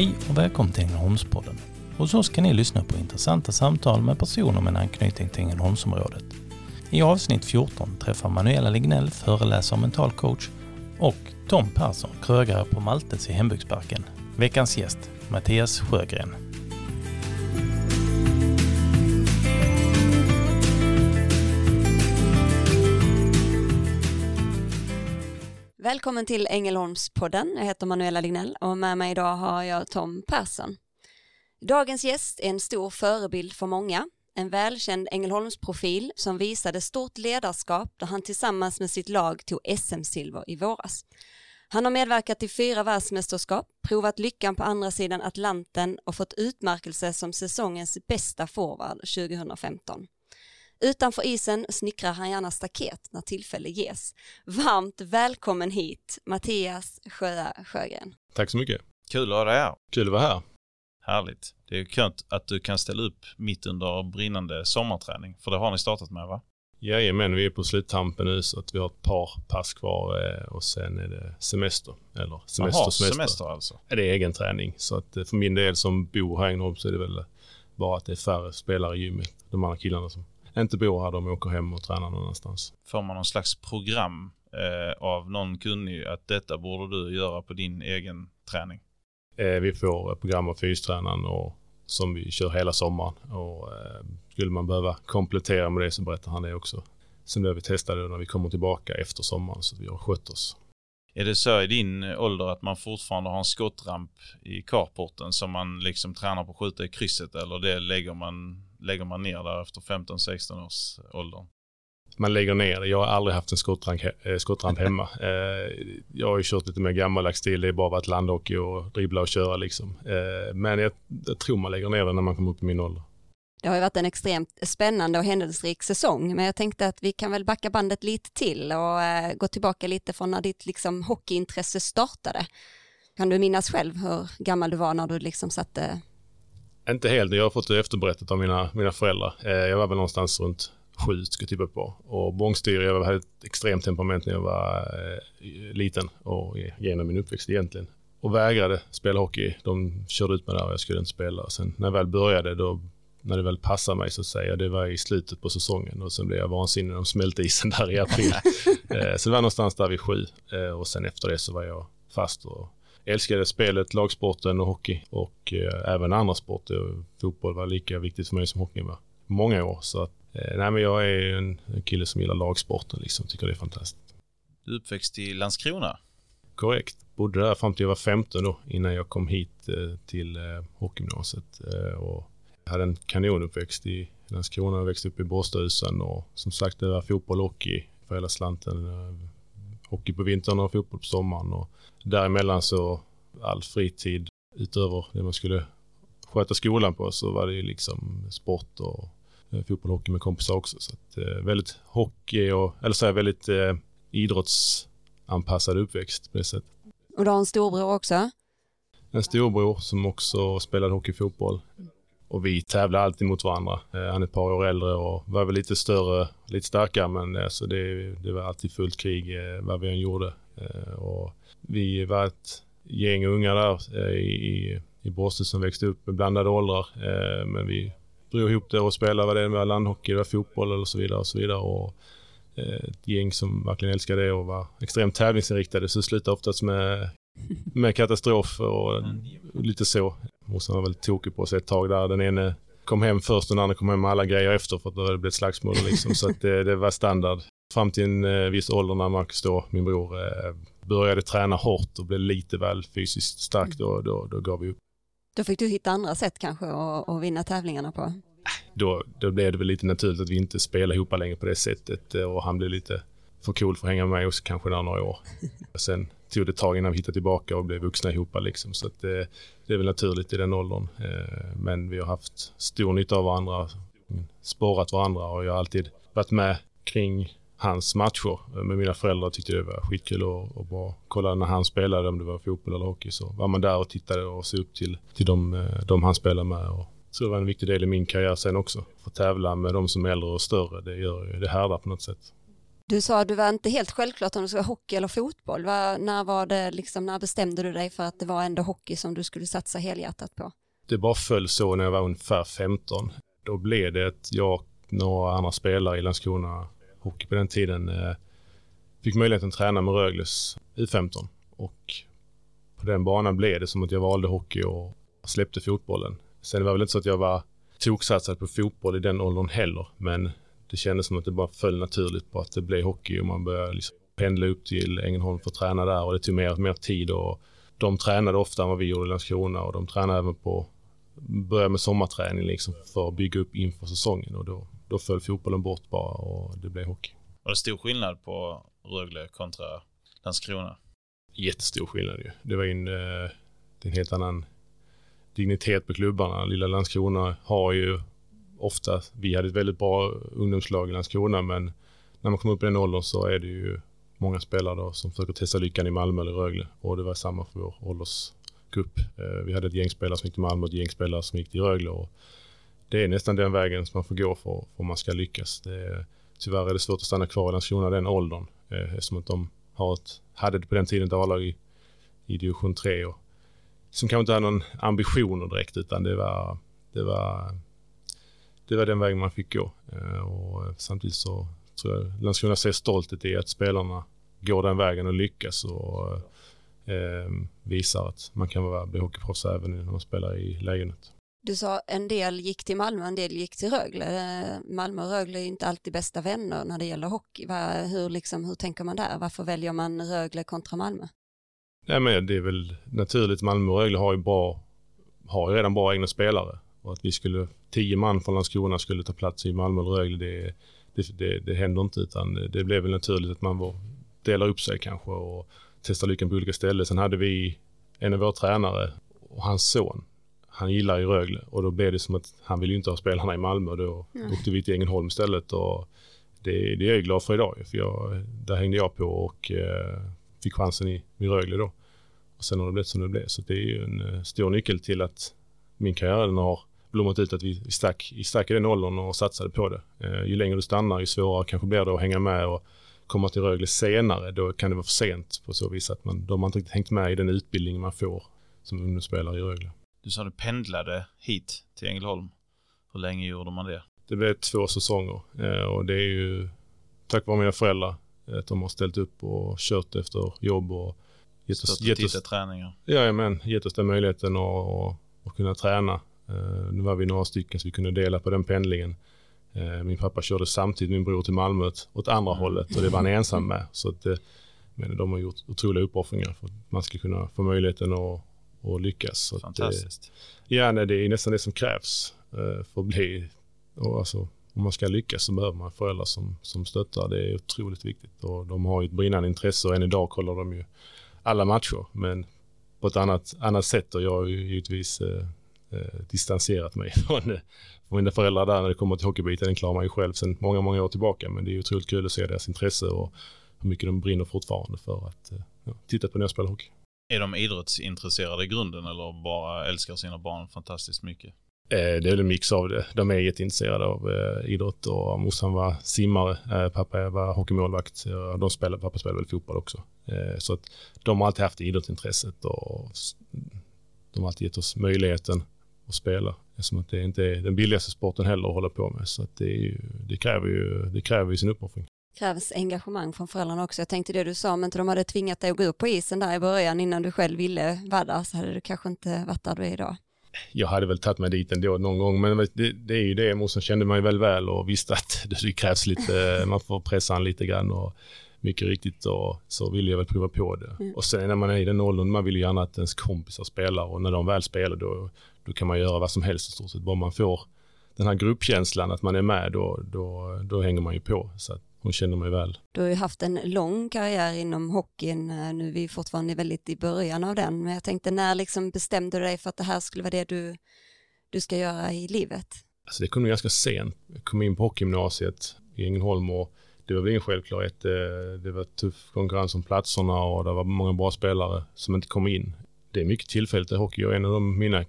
Hej och välkommen till Ängelholmspodden. Hos oss kan ni lyssna på intressanta samtal med personer med en anknytning till Ängelholmsområdet. I avsnitt 14 träffar Manuela Lignell, föreläsare och mental coach, och Tom Persson, krögare på Maltes i Hembygdsparken. Veckans gäst, Mattias Sjögren. Välkommen till Ängelholmspodden. Jag heter Manuela Lignell och med mig idag har jag Tom Persson. Dagens gäst är en stor förebild för många. En välkänd Ängelholmsprofil som visade stort ledarskap då han tillsammans med sitt lag tog SM-silver i våras. Han har medverkat i fyra världsmästerskap, provat lyckan på andra sidan Atlanten och fått utmärkelse som säsongens bästa forward 2015. Utanför isen snickrar han gärna staket när tillfälle ges. Varmt välkommen hit, Mattias Sjö Sjögren. Tack så mycket. Kul att ha dig här. Kul att vara här. Härligt. Det är skönt att du kan ställa upp mitt under brinnande sommarträning, för det har ni startat med va? Jajamän, vi är på sluttampen nu så att vi har ett par pass kvar eh, och sen är det semester. Eller semester, Aha, semester. semester alltså? Det är egen träning. Så att eh, för min del som bor här i Ängelholm så är det väl bara att det är färre spelare i gymmet. De andra killarna som inte bor här, de åker hem och tränar någon annanstans. Får man någon slags program eh, av någon kunnig att detta borde du göra på din egen träning? Eh, vi får program av fystränaren och som vi kör hela sommaren. Och, eh, skulle man behöva komplettera med det så berättar han det också. Sen blir vi testade när vi kommer tillbaka efter sommaren så vi har skött oss. Är det så i din ålder att man fortfarande har en skottramp i carporten som man liksom tränar på att skjuta i krysset eller det lägger man, lägger man ner där efter 15-16 års ålder? Man lägger ner det. Jag har aldrig haft en skottramp, eh, skottramp hemma. Eh, jag har ju kört lite mer gammaldags stil. Det är bara varit landhockey och dribbla och köra liksom. Eh, men jag, jag tror man lägger ner det när man kommer upp i min ålder. Det har ju varit en extremt spännande och händelserik säsong, men jag tänkte att vi kan väl backa bandet lite till och eh, gå tillbaka lite från när ditt liksom, hockeyintresse startade. Kan du minnas själv hur gammal du var när du liksom satte... Inte helt, jag har fått det efterberättat av mina, mina föräldrar. Eh, jag var väl någonstans runt sju, ska jag tippa på. Och bångstyr, jag hade ett extremt temperament när jag var eh, liten och genom min uppväxt egentligen. Och vägrade spela hockey. De körde ut mig där och jag skulle inte spela. Sen när jag väl började, då när det väl passade mig så att säga. Det var i slutet på säsongen och sen blev jag vansinnig när de smälte isen där i april. Eh, så det var någonstans där vid sju och sen efter det så var jag fast och älskade spelet, lagsporten och hockey och eh, även andra sporter. Fotboll var lika viktigt för mig som hockey var många år. Så att, nej, men jag är en kille som gillar lagsporten, liksom, tycker det är fantastiskt. Du är uppväxt i Landskrona? Korrekt. Bodde där fram till jag var 15 då, innan jag kom hit till hockeygymnasiet. Och hade en kanonuppväxt i Landskrona och växte upp i Båstadhusen och som sagt det var fotboll och hockey för hela slanten. Hockey på vintern och fotboll på sommaren och däremellan så all fritid utöver det man skulle sköta skolan på så var det ju liksom sport och fotboll och hockey med kompisar också. Så att, eh, väldigt hockey och, eller så här, väldigt eh, idrottsanpassad uppväxt på det sättet. Och du har en storbror också? En storbror som också spelade hockey och fotboll. Och vi tävlade alltid mot varandra. Han är ett par år äldre och var väl lite större, lite starkare men alltså det, det var alltid fullt krig vad vi än gjorde. Och vi var ett gäng unga där i, i Borås som växte upp med blandade åldrar. Men vi drog ihop det och spelade vad det var landhockey, det var fotboll eller så vidare och så vidare. Och ett gäng som verkligen älskade det och var extremt tävlingsinriktade så det slutade oftast med, med katastrof och lite så. Morsan var väl tokig på sig ett tag där. Den ene kom hem först och den andra kom hem med alla grejer efter för att det hade blivit slagsmål liksom. så att det, det, var standard. Fram till en eh, viss ålder när Marcus då, min bror, eh, började träna hårt och blev lite väl fysiskt stark då, då, då gav vi upp. Då fick du hitta andra sätt kanske att vinna tävlingarna på? Då, då blev det väl lite naturligt att vi inte spelade ihop längre på det sättet och han blev lite för cool för att hänga med också kanske där några år. Sen tog det ett tag innan vi hittade tillbaka och blev vuxna ihop liksom. Så att det, det är väl naturligt i den åldern. Eh, men vi har haft stor nytta av varandra, sporrat varandra och jag har alltid varit med kring hans matcher eh, med mina föräldrar. Tyckte det var skitkul och, och bara kolla när han spelade, om det var fotboll eller hockey. Så var man där och tittade och såg upp till, till de, eh, de han spelade med. Och så det var en viktig del i min karriär sen också. Få tävla med de som är äldre och större, det gör ju, det härdar på något sätt. Du sa att du var inte helt självklart om du skulle hockey eller fotboll. Var, när, var det liksom, när bestämde du dig för att det var ändå hockey som du skulle satsa helhjärtat på? Det bara föll så när jag var ungefär 15. Då blev det att jag och några andra spelare i Landskrona Hockey på den tiden eh, fick möjligheten att träna med Rögles U15. Och på den banan blev det som att jag valde hockey och släppte fotbollen. Sen var det väl inte så att jag var toksatsad på fotboll i den åldern heller, men det kändes som att det bara föll naturligt på att det blev hockey och man började liksom pendla upp till Ängelholm för att träna där och det tog mer mer tid och de tränade ofta än vad vi gjorde i Landskrona och de tränade även på började med sommarträning liksom för att bygga upp inför säsongen och då, då föll fotbollen bort bara och det blev hockey. Var det stor skillnad på Rögle kontra Landskrona? Jättestor skillnad ju. Det var en, eh, en helt annan dignitet på klubbarna. Lilla Landskrona har ju ofta, vi hade ett väldigt bra ungdomslag i Landskrona men när man kommer upp i den åldern så är det ju många spelare då som försöker testa lyckan i Malmö eller Rögle och det var samma för vår åldersgrupp. Eh, vi hade ett gäng spelare som gick till Malmö och ett gäng spelare som gick till Rögle och det är nästan den vägen som man får gå för om man ska lyckas. Det är, tyvärr är det svårt att stanna kvar i Landskrona den åldern eh, eftersom att de har ett, hade på den tiden ett A-lag i, i division 3 och som kanske inte hade någon ambitioner direkt utan det var, det var, det var den vägen man fick gå. Eh, och samtidigt så tror jag Landskrona ser stolthet i att spelarna går den vägen och lyckas och eh, visar att man kan vara, bli hockeyproffs även när man spelar i lägenet. Du sa en del gick till Malmö, en del gick till Rögle. Malmö och Rögle är inte alltid bästa vänner när det gäller hockey. Hur, liksom, hur tänker man där? Varför väljer man Rögle kontra Malmö? Nej, men det är väl naturligt. Malmö och Rögle har ju, bra, har ju redan bra egna spelare. Och att vi skulle, tio man från Landskrona skulle ta plats i Malmö och Rögle, det, det, det, det händer inte. Utan det blev väl naturligt att man var, delar upp sig kanske och testar lyckan på olika ställen. Sen hade vi en av våra tränare och hans son. Han gillar ju Rögle och då blev det som att han vill ju inte ha spelarna i Malmö. Då mm. åkte vi till Ängelholm istället och det, det är jag glad för idag. För jag, där hängde jag på och eh, fick chansen i, i Rögle då. Och sen har det blivit som det blev. Så det är ju en uh, stor nyckel till att min karriär den har blommat ut att vi, vi stack, vi stack i den åldern och satsade på det. Uh, ju längre du stannar ju svårare kanske blir det att hänga med och komma till Rögle senare. Då kan det vara för sent på så vis att man, då har man inte riktigt hängt med i den utbildning man får som ungdomsspelare i Rögle. Du sa du pendlade hit till Ängelholm. Hur länge gjorde man det? Det blev två säsonger uh, och det är ju tack vare mina föräldrar att de har ställt upp och kört efter jobb och gett oss, gett oss träningar. Ja, men gett oss den möjligheten att, att kunna träna. Uh, nu var vi några stycken så vi kunde dela på den pendlingen. Uh, min pappa körde samtidigt min bror till Malmö åt andra mm. hållet och det var han ensam med. Så att, uh, men de har gjort otroliga uppoffringar för att man ska kunna få möjligheten att, att lyckas. Fantastiskt. Att, ja, nej, det är nästan det som krävs för att bli, och alltså, om man ska lyckas så behöver man föräldrar som, som stöttar. Det är otroligt viktigt och de har ju ett brinnande intresse och än idag kollar de ju alla matcher, men på ett annat, annat sätt och jag har ju givetvis eh, distanserat mig från, från mina föräldrar där när det kommer till hockeybiten. Den klarar man ju själv sedan många, många år tillbaka, men det är otroligt kul att se deras intresse och hur mycket de brinner fortfarande för att eh, ja, titta på när jag spelar hockey. Är de idrottsintresserade i grunden eller bara älskar sina barn fantastiskt mycket? Eh, det är väl en mix av det. De är jätteintresserade av eh, idrott och morsan var simmare, eh, pappa var hockeymålvakt. De spelade, pappa spelade väl fotboll också. Så att de har alltid haft idrottsintresset och de har alltid gett oss möjligheten att spela. Eftersom att det inte är den billigaste sporten heller att hålla på med. Så att det, ju, det kräver ju det kräver ju sin uppoffring krävs engagemang från föräldrarna också. Jag tänkte det du sa, om inte de hade tvingat dig att gå upp på isen där i början innan du själv ville vara där så hade du kanske inte varit där du är idag jag hade väl tagit mig dit ändå någon gång, men det, det är ju det. Morsan kände mig väl väl och visste att det krävs lite, man får pressa han lite grann och mycket riktigt och så ville jag väl prova på det. Mm. Och sen när man är i den åldern, man vill ju gärna att ens kompisar spelar och när de väl spelar då, då kan man göra vad som helst i stort sett. Bara man får den här gruppkänslan att man är med, då, då, då hänger man ju på. Så att hon känner mig väl. Du har ju haft en lång karriär inom hockeyn, eh, nu är vi fortfarande väldigt i början av den, men jag tänkte när liksom bestämde du dig för att det här skulle vara det du, du ska göra i livet? Alltså det kom ganska sent. Jag kom in på hockeygymnasiet i Ängelholm och det var väl ingen självklarhet. Det var tuff konkurrens om platserna och det var många bra spelare som inte kom in. Det är mycket tillfälligt i hockey och en av de mina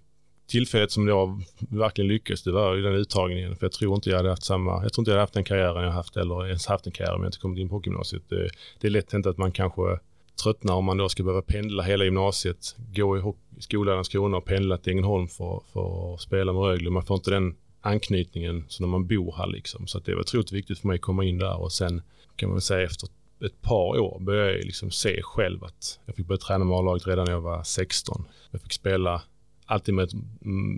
tillfället som jag verkligen lyckades, det var ju den uttagningen. För jag tror inte jag hade haft samma, jag tror inte jag hade haft den karriären jag haft eller ens haft en karriär om jag inte kommit in på gymnasiet. Det, det är lätt hänt att man kanske tröttnar om man då ska behöva pendla hela gymnasiet, gå i skolan i Landskrona och pendla till Ängelholm för, för att spela med Rögle. Man får inte den anknytningen som när man bor här liksom. Så det var otroligt viktigt för mig att komma in där och sen kan man väl säga efter ett par år började jag liksom se själv att jag fick börja träna med A-laget redan när jag var 16. Jag fick spela alltid med,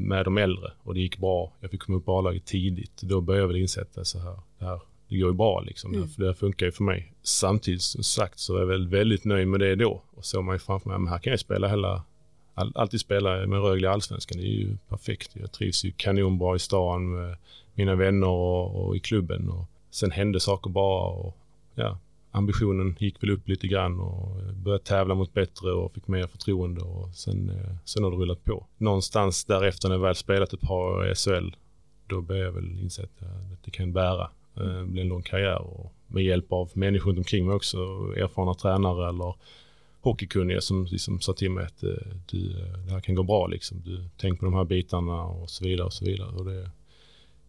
med de äldre och det gick bra. Jag fick komma upp på A-laget tidigt. Då började jag väl inse att så här, det här det går ju bra liksom. Mm. För det funkar ju för mig. Samtidigt som sagt så är jag väl väldigt nöjd med det då. Och såg man ju framför mig, men här kan jag spela hela, all, alltid spela med Rögle i Allsvenskan. Det är ju perfekt. Jag trivs ju kanonbra i stan med mina vänner och, och i klubben. Och sen hände saker bara och ja, ambitionen gick väl upp lite grann och började tävla mot bättre och fick mer förtroende och sen, eh, sen har det rullat på. Någonstans därefter när jag väl spelat ett par år i SHL, då började jag väl inse att det kan bära. Det eh, blir en lång karriär och med hjälp av människor runt omkring mig också, erfarna tränare eller hockeykunniga som liksom sa till mig att eh, du, det här kan gå bra liksom. Du, tänk på de här bitarna och så vidare och så vidare. Och det,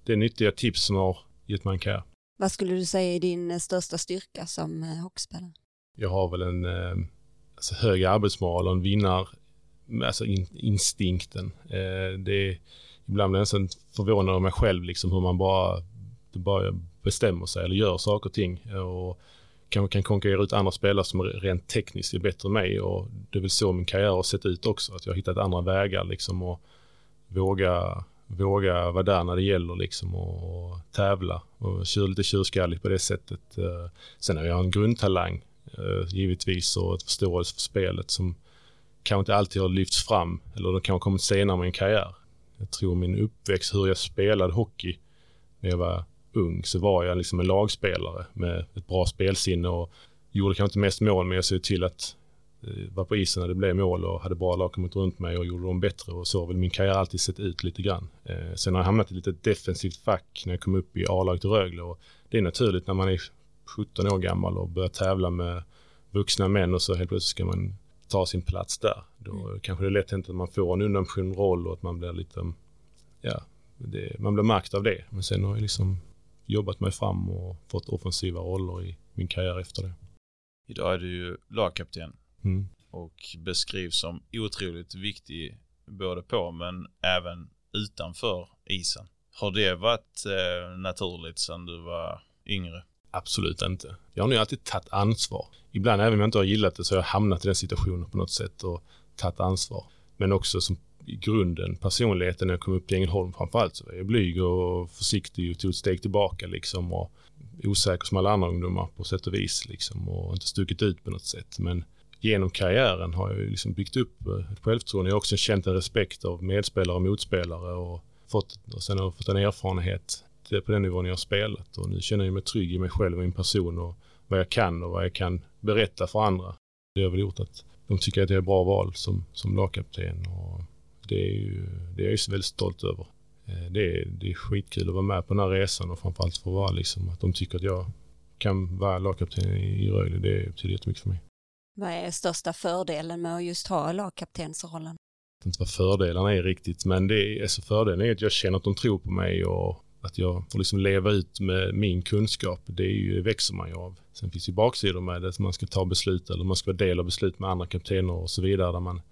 det är nyttiga tips som har gett mig en karriär. Vad skulle du säga är din eh, största styrka som eh, hockeyspelare? Jag har väl en eh, alltså hög arbetsmoral och en vinnar, alltså in, instinkten. Det är, ibland blir jag nästan förvånad av mig själv, liksom hur man bara, bara bestämmer sig eller gör saker och ting. Och kanske kan konkurrera ut andra spelare som rent tekniskt är bättre än mig. Och det är väl så min karriär har sett ut också, att jag har hittat andra vägar liksom och våga våga vara där när det gäller liksom och tävla och köra lite tjurskallig på det sättet. Eh, sen har jag en grundtalang eh, givetvis och ett förståelse för spelet som kanske inte alltid har lyfts fram eller det kanske kommit senare i min karriär. Jag tror min uppväxt, hur jag spelade hockey när jag var ung så var jag liksom en lagspelare med ett bra spelsinne och gjorde kanske inte mest mål men jag såg till att var på isen när det blev mål och hade bra lag kommit runt mig och gjorde dem bättre och så har väl min karriär alltid sett ut lite grann. Eh, sen har jag hamnat i lite defensivt fack när jag kom upp i A-laget i Rögle och det är naturligt när man är 17 år gammal och börjar tävla med vuxna män och så helt plötsligt ska man ta sin plats där. Då mm. kanske det är lätt hänt att man får en undanskymd roll och att man blir lite, ja, det, man blir makt av det. Men sen har jag liksom jobbat mig fram och fått offensiva roller i min karriär efter det. Idag är du ju lagkapten Mm. Och beskrivs som otroligt viktig både på men även utanför isen. Har det varit eh, naturligt sedan du var yngre? Absolut inte. Jag har nog alltid tagit ansvar. Ibland även om jag inte har gillat det så har jag hamnat i den situationen på något sätt och tagit ansvar. Men också som i grunden, personligheten när jag kom upp i Ängelholm framförallt så var jag blyg och försiktig och tog ett steg tillbaka liksom och osäker som alla andra ungdomar på sätt och vis liksom och inte stuckit ut på något sätt. Men genom karriären har jag liksom byggt upp eh, ett självförtroende. Jag har också känt en respekt av medspelare och motspelare och, fått, och sen har jag fått en erfarenhet på den nivån jag har spelat och nu känner jag mig trygg i mig själv och min person och vad jag kan och vad jag kan berätta för andra. Det har väl gjort att de tycker att jag är bra val som, som lagkapten och det är, ju, det är jag ju väldigt stolt över. Eh, det är, det är skitkul att vara med på den här resan och framförallt få vara liksom att de tycker att jag kan vara lagkapten i Rögle. Det betyder jättemycket för mig. Vad är största fördelen med att just ha lagkaptensrollen? Jag vet inte vad fördelarna är riktigt, men det är, alltså fördelen är att jag känner att de tror på mig och att jag får liksom leva ut med min kunskap. Det, är ju, det växer man ju av. Sen finns ju baksidor med det, att man ska ta beslut eller man ska vara del av beslut med andra kaptener och så vidare, där man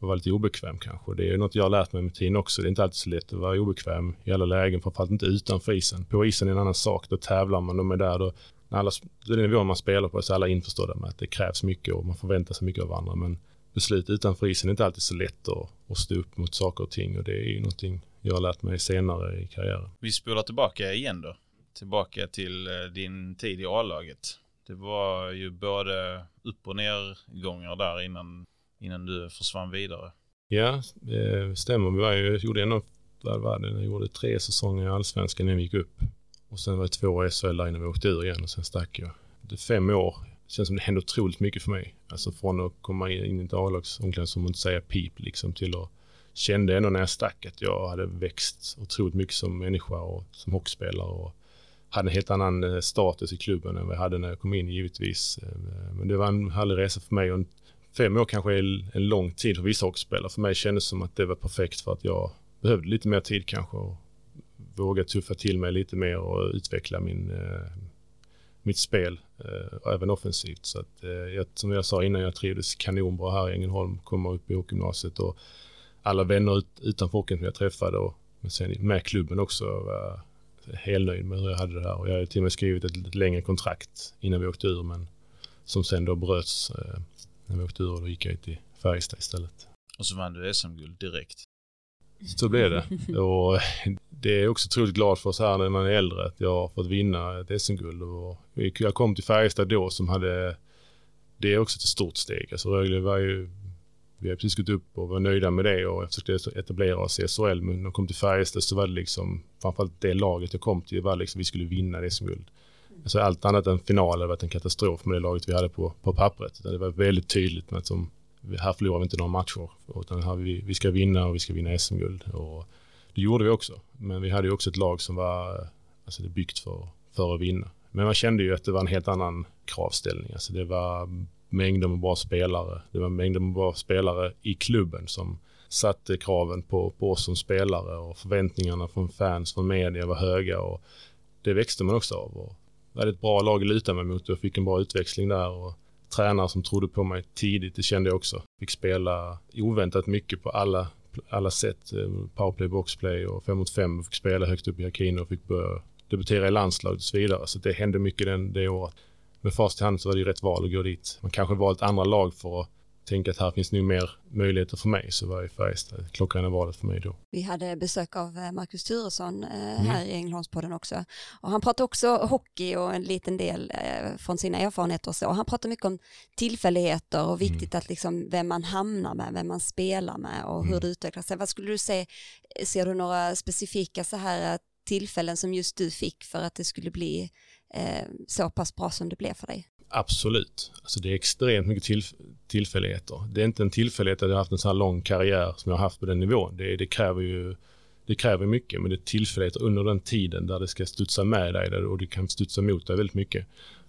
får vara lite obekväm kanske. Det är något jag har lärt mig med tiden också. Det är inte alltid så lätt att vara obekväm i alla lägen, framförallt inte utanför isen. På isen är en annan sak, då tävlar man, de är där, då när alla, den nivån man spelar på så är alla införstådda med att det krävs mycket och man förväntar sig mycket av varandra. Men beslut utanför isen är inte alltid så lätt att, att stå upp mot saker och ting och det är ju någonting jag har lärt mig senare i karriären. Vi spolar tillbaka igen då. Tillbaka till eh, din tid i A-laget. Det var ju både upp och nergångar där innan, innan du försvann vidare. Ja, det stämmer. Vi var ju, jag gjorde ändå, vad var det, jag gjorde tre säsonger i Allsvenskan innan vi gick upp. Och sen var det två år i SHL där innan vi åkte ur igen och sen stack jag. Det fem år. Det känns som det hände otroligt mycket för mig. Alltså från att komma in i ett A-lagsomklädningsrum och inte säga pip liksom till att kände ändå när jag stack att jag hade växt otroligt mycket som människa och som hockeyspelare och hade en helt annan eh, status i klubben än vad jag hade när jag kom in givetvis. Eh, men det var en härlig resa för mig och fem år kanske är en lång tid för vissa hockeyspelare. För mig kändes det som att det var perfekt för att jag behövde lite mer tid kanske och våga tuffa till mig lite mer och utveckla min, eh, mitt spel, eh, även offensivt. Så att, eh, jag, som jag sa innan, jag trivdes kanonbra här i Ängelholm, komma upp i hockeygymnasiet och alla vänner ut, utanför hockeyn som jag träffade och men sen med klubben också var helt nöjd med hur jag hade det här. Och jag hade till och med skrivit ett lite längre kontrakt innan vi åkte ur, men som sen då bröts eh, när vi åkte ur och då gick jag till Färjestad istället. Och så vann du SM-guld direkt. Så blev det. Och det är också otroligt glad för så här när man är äldre att jag har fått vinna ett SM-guld. jag kom till Färjestad då som hade, det är också ett stort steg. Alltså Rögle var ju, vi har precis gått upp och var nöjda med det och försökte etablera oss i SHL. Men när jag kom till Färjestad så var det liksom, framförallt det laget jag kom till var liksom vi skulle vinna det SM-guld. Alltså allt annat än final hade varit en katastrof med det laget vi hade på, på pappret. Det var väldigt tydligt med att som, här förlorar vi inte några matcher. Utan här vi, vi ska vinna och vi ska vinna SM-guld. Och det gjorde vi också. Men vi hade ju också ett lag som var alltså det byggt för, för att vinna. Men man kände ju att det var en helt annan kravställning. Alltså det var mängder med bra spelare. Det var mängder med bra spelare i klubben som satte kraven på, på oss som spelare och förväntningarna från fans, från media var höga och det växte man också av. Och jag hade ett bra lag att luta mig mot och fick en bra utväxling där. Och tränare som trodde på mig tidigt, det kände jag också. Fick spela oväntat mycket på alla, alla sätt. Eh, powerplay, boxplay och fem mot fem. Fick spela högt upp i hierarkin och fick börja debutera i landslaget och så vidare. Så det hände mycket den, det året. Med fast i hand så var det ju rätt val att gå dit. Man kanske valt andra lag för att tänka att här finns nu mer möjligheter för mig så var ju Färjestad klockrena valet för mig då. Vi hade besök av eh, Marcus Turesson eh, mm. här mm. i Ängelholmspodden också och han pratade också hockey och en liten del eh, från sina erfarenheter och så och han pratade mycket om tillfälligheter och viktigt mm. att liksom vem man hamnar med, vem man spelar med och hur mm. det utvecklar sig. Vad skulle du säga, ser du några specifika så här tillfällen som just du fick för att det skulle bli eh, så pass bra som det blev för dig? Absolut. Alltså det är extremt mycket tillf tillfälligheter. Det är inte en tillfällighet att jag har haft en så här lång karriär som jag har haft på den nivån. Det, det kräver ju det kräver mycket, men det är tillfälligheter under den tiden där det ska studsa med dig och det kan studsa mot dig väldigt mycket.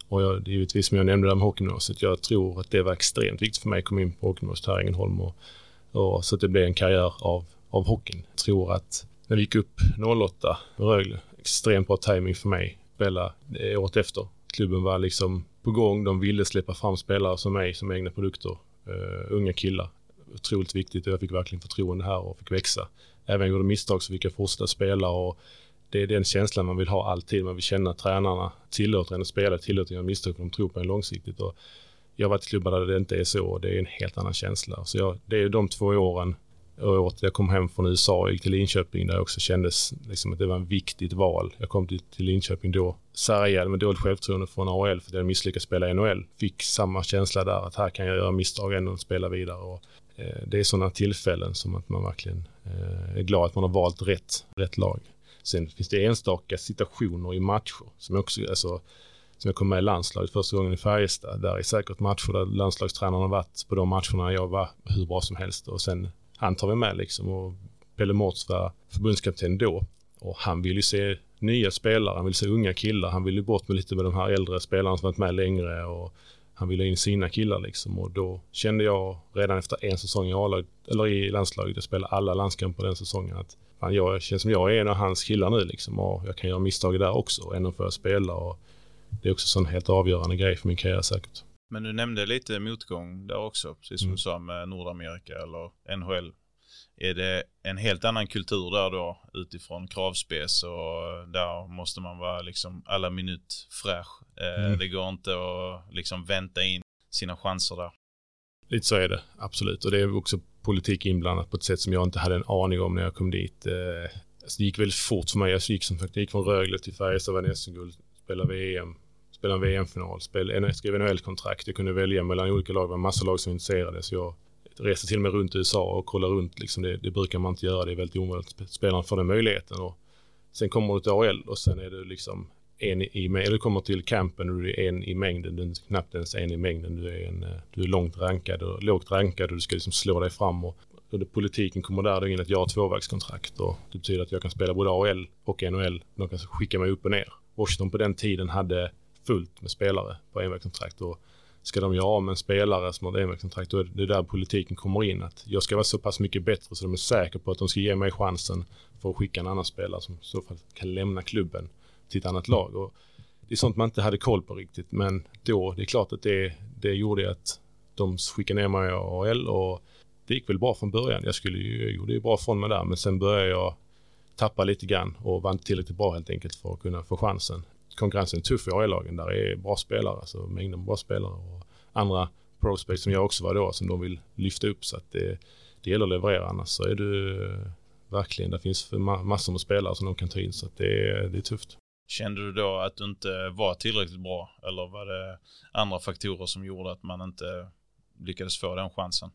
Och jag, givetvis som jag nämnde det med hockeygymnasiet, jag tror att det var extremt viktigt för mig att komma in på hockeygymnasiet här i Ängelholm och, och, så att det blev en karriär av, av hockeyn. Jag tror att när vi gick upp 08 med Rögle, extremt bra timing för mig, spela eh, året efter. Klubben var liksom på gång. De ville släppa fram spelare som mig som egna produkter. Uh, unga killar. Otroligt viktigt och jag fick verkligen förtroende här och fick växa. Även om jag gjorde misstag så fick jag fortsätta spela och det är den känslan man vill ha alltid. Man vill känna att tränarna tillåter en att spela, tillåter en att misstag för de tror på en långsiktigt. Och jag har varit i klubbar där det inte är så och det är en helt annan känsla. Så jag, det är de två åren och jag kom hem från USA och gick till Linköping där jag också kändes liksom att det var ett viktigt val. Jag kom till, till Linköping då sargad med dåligt självförtroende från AHL för att jag misslyckats spela i NHL. Fick samma känsla där att här kan jag göra misstag ändå och spela vidare. Och, eh, det är sådana tillfällen som att man verkligen eh, är glad att man har valt rätt, rätt lag. Sen finns det enstaka situationer i matcher som också, alltså, som jag kom med i landslaget första gången i Färjestad. Där är säkert matcher där landslagstränaren har varit på de matcherna jag var hur bra som helst och sen han tar vi med liksom och Pelle Mårts var förbundskapten då. Och han vill ju se nya spelare, han vill se unga killar, han vill ju bort med lite med de här äldre spelarna som varit med längre och han ville in sina killar liksom. Och då kände jag redan efter en säsong i A-lag, eller i landslaget, jag spelade alla landskamper den säsongen att fan, jag känns som jag är en av hans killar nu liksom. Och jag kan göra misstag där också och ändå får jag spela. Och det är också en helt avgörande grej för min karriär säkert. Men du nämnde lite motgång där också, precis som mm. du sa med Nordamerika eller NHL. Är det en helt annan kultur där då utifrån kravspec och där måste man vara liksom alla minut fräsch. Eh, mm. Det går inte att liksom vänta in sina chanser där. Lite så är det, absolut. Och det är också politik inblandat på ett sätt som jag inte hade en aning om när jag kom dit. Eh, alltså det gick väldigt fort för mig. Jag gick som sagt, jag gick från Rögle till Färjestad, vann SM-guld, spelade VM, spela en VM-final, skriva NHL-kontrakt. Jag kunde välja mellan olika lag. Det var massa lag som var intresserade. Så jag reste till och med runt i USA och kollade runt. Liksom det, det brukar man inte göra. Det är väldigt omöjligt. Spelaren får den möjligheten. Och sen kommer du till AL och sen är du liksom en i, eller du kommer till campen och du är en i mängden. Du är knappt ens en i mängden. Du är, en, du är långt rankad och lågt rankad och du ska liksom slå dig fram. Och, under politiken kommer där in att jag har tvåvägskontrakt och det betyder att jag kan spela både AL och NHL. De kan skicka mig upp och ner. Washington på den tiden hade fullt med spelare på envägskontrakt och ska de göra av med en spelare som har ett envägskontrakt, då är det där politiken kommer in. Att jag ska vara så pass mycket bättre så de är säkra på att de ska ge mig chansen för att skicka en annan spelare som i så fall kan lämna klubben till ett annat lag. Och det är sånt man inte hade koll på riktigt, men då, det är klart att det, det gjorde att de skickade ner mig i AL och det gick väl bra från början. Jag, skulle ju, jag gjorde ju bra från mig där, men sen började jag tappa lite grann och var inte tillräckligt bra helt enkelt för att kunna få chansen. Konkurrensen är tuff i AHL-lagen. Där är bra spelare, alltså mängder med bra spelare och andra prospects som jag också var då, som de vill lyfta upp. Så att det, det gäller att leverera, annars så är du verkligen, det finns massor med spelare som de kan ta in, så att det, det är tufft. Kände du då att du inte var tillräckligt bra eller var det andra faktorer som gjorde att man inte lyckades få den chansen?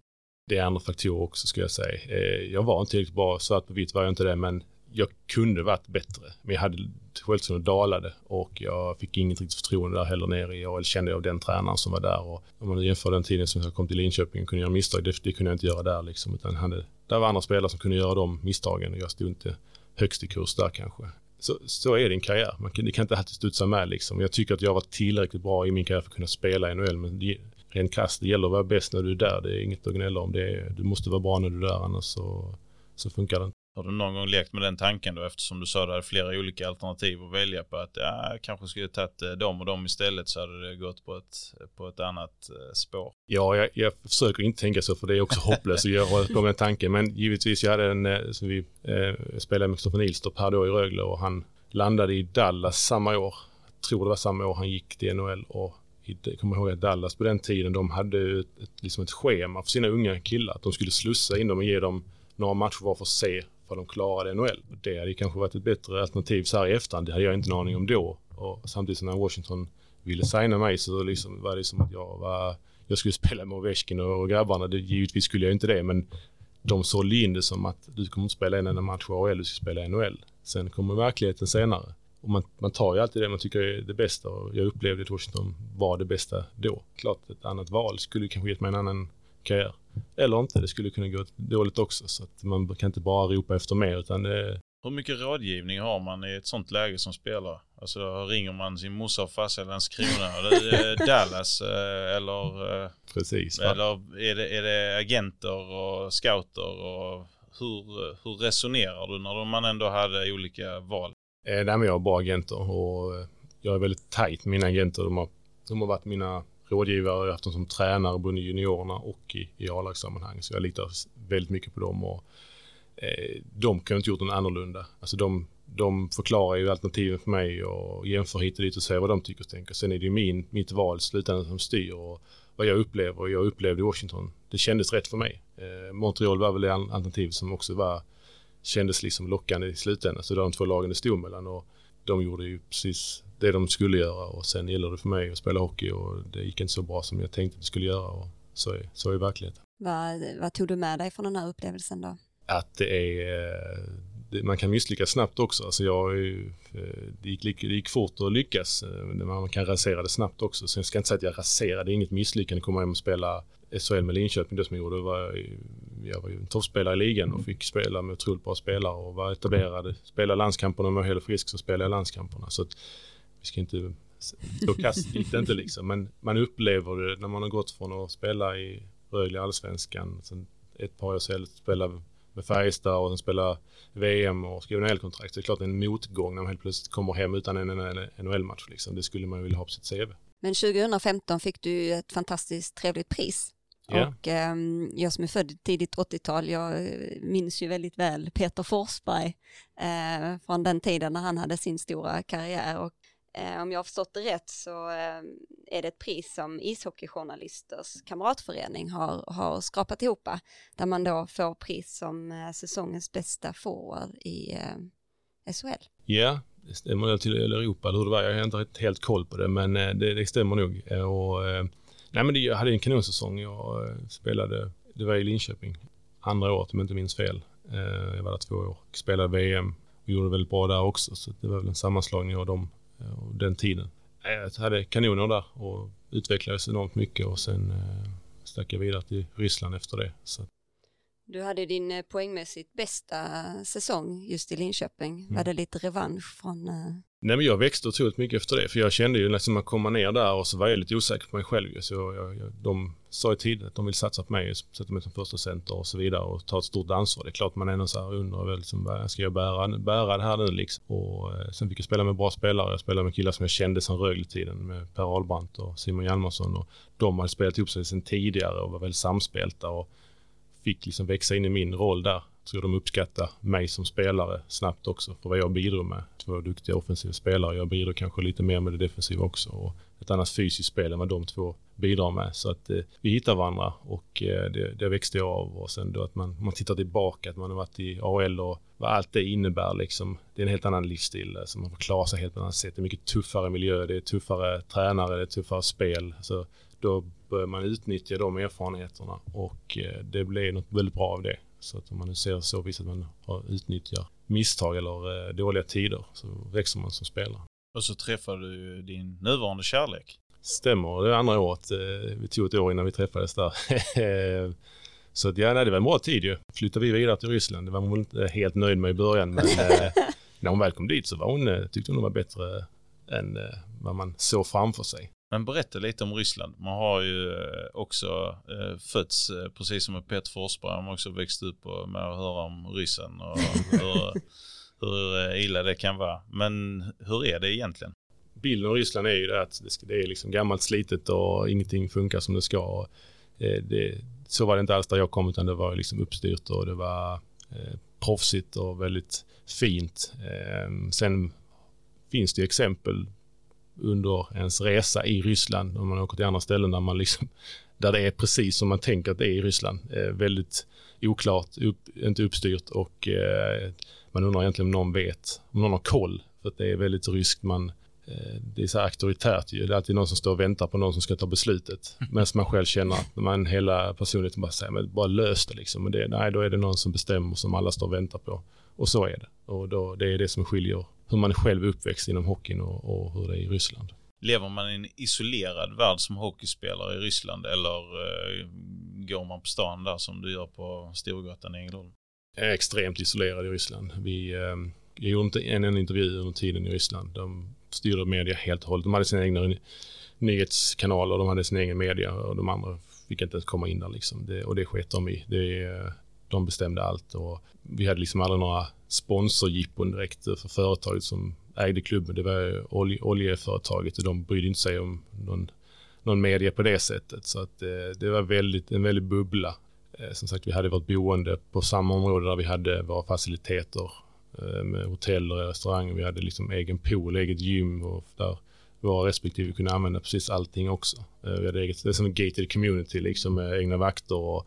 Det är andra faktorer också ska jag säga. Eh, jag var inte tillräckligt bra, svart på vitt var jag inte det, men jag kunde varit bättre. Men jag hade självförtroendet dalade och jag fick inget riktigt förtroende där heller nere i AL kände jag av den tränaren som var där. Och om man jämför den tiden som jag kom till Linköping och kunde göra misstag, det, det kunde jag inte göra där liksom. Utan hade, där var andra spelare som kunde göra de misstagen och jag stod inte högst i kurs där kanske. Så, så är din karriär. Man kan, det kan inte alltid studsa med liksom. Jag tycker att jag var tillräckligt bra i min karriär för att kunna spela i NHL, men det, rent krasst, det gäller att vara bäst när du är där. Det är inget att gnälla om. Det är, du måste vara bra när du är där, annars så, så funkar det inte. Har du någon gång lekt med den tanken då eftersom du sa att du hade flera olika alternativ att välja på att ja, jag kanske skulle tagit eh, dem och dem istället så hade det gått på ett, på ett annat eh, spår? Ja, jag, jag försöker inte tänka så för det är också hopplöst att göra på den tanken. Men givetvis, jag hade en, eh, så vi eh, spelade med Kristoffer Nilstorp här då i Rögle och han landade i Dallas samma år. Jag tror det var samma år han gick till NHL och jag kommer ihåg att Dallas på den tiden, de hade ett, liksom ett schema för sina unga killar. Att de skulle slussa in dem och ge dem några matcher var för att se för de klarade NHL. Det hade kanske varit ett bättre alternativ så här i efterhand. Det hade jag inte en aning om då. Och samtidigt som när Washington ville signa mig så liksom var det som att jag var... Jag skulle spela med Ovechkin och grabbarna. Det, givetvis skulle jag inte det, men de sålde in det som att du kommer inte spela en enda match i AHL, du ska spela i NHL. Sen kommer verkligheten senare. Och man, man tar ju alltid det man tycker är det bästa och jag upplevde att Washington var det bästa då. Klart ett annat val skulle kanske gett mig en annan karriär. Eller inte, det skulle kunna gå dåligt också. Så att man kan inte bara ropa efter mer utan det... Hur mycket rådgivning har man i ett sånt läge som spelare? Alltså ringer man sin morsa och farsa eller ens krona? Eller Dallas eh, eller... Eh, Precis. Eller är det, är det agenter och scouter och hur, hur resonerar du när man ändå hade olika val? Eh, nej, men jag har bra agenter och jag är väldigt tajt med mina agenter. De har, de har varit mina rådgivare, jag har haft dem som tränare både i juniorerna och i, i A-lagssammanhang. Så jag litar väldigt mycket på dem och eh, de kan inte gjort något annorlunda. Alltså de, de förklarar ju alternativen för mig och jämför hit och dit och säger vad de tycker och tänker. Sen är det ju min, mitt val i slutändan som styr och vad jag upplever och jag upplevde i Washington. Det kändes rätt för mig. Eh, Montreal var väl det alternativ som också var, kändes liksom lockande i slutändan. Så det var de två lagen det stod mellan och de gjorde ju precis det de skulle göra och sen gäller det för mig att spela hockey och det gick inte så bra som jag tänkte att det skulle göra och så är, så är verkligheten. Vad, vad tog du med dig från den här upplevelsen då? Att det är, det, man kan misslyckas snabbt också. Alltså jag, det, gick, det gick fort att lyckas, man kan rasera det snabbt också. Så jag ska inte säga att jag raserade, inget misslyckande komma hem och spela SHL med Linköping, det som jag gjorde var, jag var ju en toppspelare i ligan och fick spela med otroligt bra spelare och var etablerad. Spela landskamperna, om jag helt frisk så spelade jag landskamperna. Så att, ska inte, så kast det inte liksom. Men man upplever det när man har gått från att spela i Rögle allsvenskan, sen ett par år senare spela med Färjestad och sen spela VM och skriva NHL-kontrakt. Det är klart en motgång när man helt plötsligt kommer hem utan en NHL-match. Liksom. Det skulle man vilja ha på sitt CV. Men 2015 fick du ett fantastiskt trevligt pris. Yeah. Och eh, jag som är född tidigt 80-tal, jag minns ju väldigt väl Peter Forsberg eh, från den tiden när han hade sin stora karriär. Och Eh, om jag har förstått det rätt så eh, är det ett pris som ishockeyjournalisters kamratförening har, har skrapat ihop, där man då får pris som eh, säsongens bästa forward i eh, SHL. Ja, det stämmer till Europa, eller hur det var. Jag har inte helt koll på det, men eh, det, det stämmer nog. Och, nej, men det, jag hade en kanonsäsong. Jag spelade, det var i Linköping, andra året om jag inte minns fel. Jag var där två år, spelade VM och gjorde väldigt bra där också, så det var väl en sammanslagning av de och den tiden. Jag hade kanoner där och utvecklades enormt mycket och sen eh, stack jag vidare till Ryssland efter det. Så. Du hade din eh, poängmässigt bästa säsong just i Linköping. Mm. Var det lite revansch från... eh, Nej men jag växte otroligt mycket efter det. För jag kände ju liksom att komma ner där och så var jag lite osäker på mig själv. Så jag, jag, de sa ju tidigt att de vill satsa på mig, sätta mig som första center och så vidare och ta ett stort ansvar. Det är klart man ändå så här undrar väl liksom, ska jag bära, bära det här nu liksom? Och eh, sen fick jag spela med bra spelare. Jag spelade med killar som jag kände sedan Rögle-tiden med Per Ahlbrandt och Simon Hjalmarsson och de hade spelat ihop sig sedan tidigare och var väldigt samspelta och fick liksom växa in i min roll där. Jag tror de uppskatta mig som spelare snabbt också för vad jag bidrog med. Två duktiga offensiva spelare. Jag bidrog kanske lite mer med det defensiva också och ett annat fysiskt spel än vad de två bidrar med. Så att eh, vi hittar varandra och eh, det, det växte jag av och sen då att man, man tittar tillbaka, att man har varit i AL och vad allt det innebär liksom. Det är en helt annan livsstil Så alltså, man får klara sig helt på ett annat sätt. Det är mycket tuffare miljö, det är tuffare tränare, det är tuffare spel. Så då börjar man utnyttja de erfarenheterna och eh, det blev något väldigt bra av det. Så att om man nu ser så visst att man har utnyttjar misstag eller eh, dåliga tider så växer man som spelare. Och så träffade du din nuvarande kärlek. Stämmer, det är andra året. eh, Vi tog ett år innan vi träffades där. Så att, ja, nej, det var en bra tid ju. Flyttade vi vidare till Ryssland. Det var hon inte helt nöjd med i början men eh, när hon väl kom dit så var hon, eh, tyckte hon var bättre än vad man såg framför sig. Men berätta lite om Ryssland. Man har ju också eh, fötts, precis som med Peter Forsberg, man har också växt upp med att höra om ryssen och hur, hur eh, illa det kan vara. Men hur är det egentligen? bilden av Ryssland är ju det att det, är liksom gammalt slitet och ingenting funkar som det ska. Eh, det, så var det inte alls där jag kom utan det var liksom uppstyrt och det var eh, proffsigt och väldigt fint. Eh, sen finns det ju exempel under ens resa i Ryssland om man åker till andra ställen där man liksom där det är precis som man tänker att det är i Ryssland. Eh, väldigt oklart, upp, inte uppstyrt och eh, man undrar egentligen om någon vet, om någon har koll. För att det är väldigt ryskt. Man, eh, det är så här auktoritärt ju. Det är alltid någon som står och väntar på någon som ska ta beslutet. Medan man själv känner att man hela personligheten bara säger, men bara lös det liksom. Men det, nej, då är det någon som bestämmer som alla står och väntar på. Och så är det. Och då, det är det som skiljer hur man är själv uppväxt inom hockeyn och, och hur det är i Ryssland. Lever man i en isolerad värld som hockeyspelare i Ryssland eller eh, går man på stan där som du gör på Storgatan i Ängelholm? Är extremt isolerad i Ryssland. Vi, eh, jag gjorde inte en enda intervju under tiden i Ryssland. De styrde media helt och hållet. De hade sina egna nyhetskanaler, de hade sin egen media och de andra fick inte ens komma in där liksom. Det, och det sket de i. Det, de bestämde allt och vi hade liksom aldrig några sponsorjippon direkt för företaget som ägde klubben. Det var olje, oljeföretaget och de brydde inte sig om någon, någon media på det sättet. Så att eh, det var väldigt, en väldig bubbla. Eh, som sagt, vi hade vårt boende på samma område där vi hade våra faciliteter eh, med hotell och restaurang. Vi hade liksom egen pool, eget gym och där våra respektive kunde använda precis allting också. Eh, vi hade eget, det är som en gated community liksom med egna vakter och,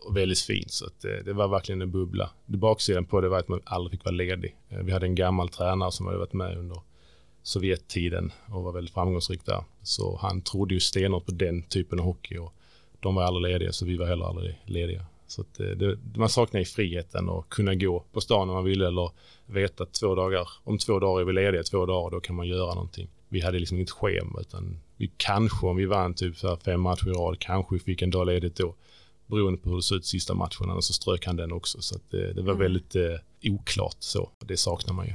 och väldigt fint. Så att det, det var verkligen en bubbla. Det baksidan på det var att man aldrig fick vara ledig. Vi hade en gammal tränare som hade varit med under Sovjettiden och var väldigt framgångsrik där. Så han trodde ju stenhårt på den typen av hockey och de var aldrig lediga så vi var heller aldrig lediga. Så att det, man saknar ju friheten och kunna gå på stan när man ville eller veta att två dagar, om två dagar är vi lediga två dagar då kan man göra någonting. Vi hade liksom inget schema utan vi kanske om vi vann typ så fem matcher i rad kanske fick en dag ledigt då beroende på hur det såg ut sista matchen och så strök han den också så att det, det var Mm. väldigt eh, oklart så. Det saknar man ju.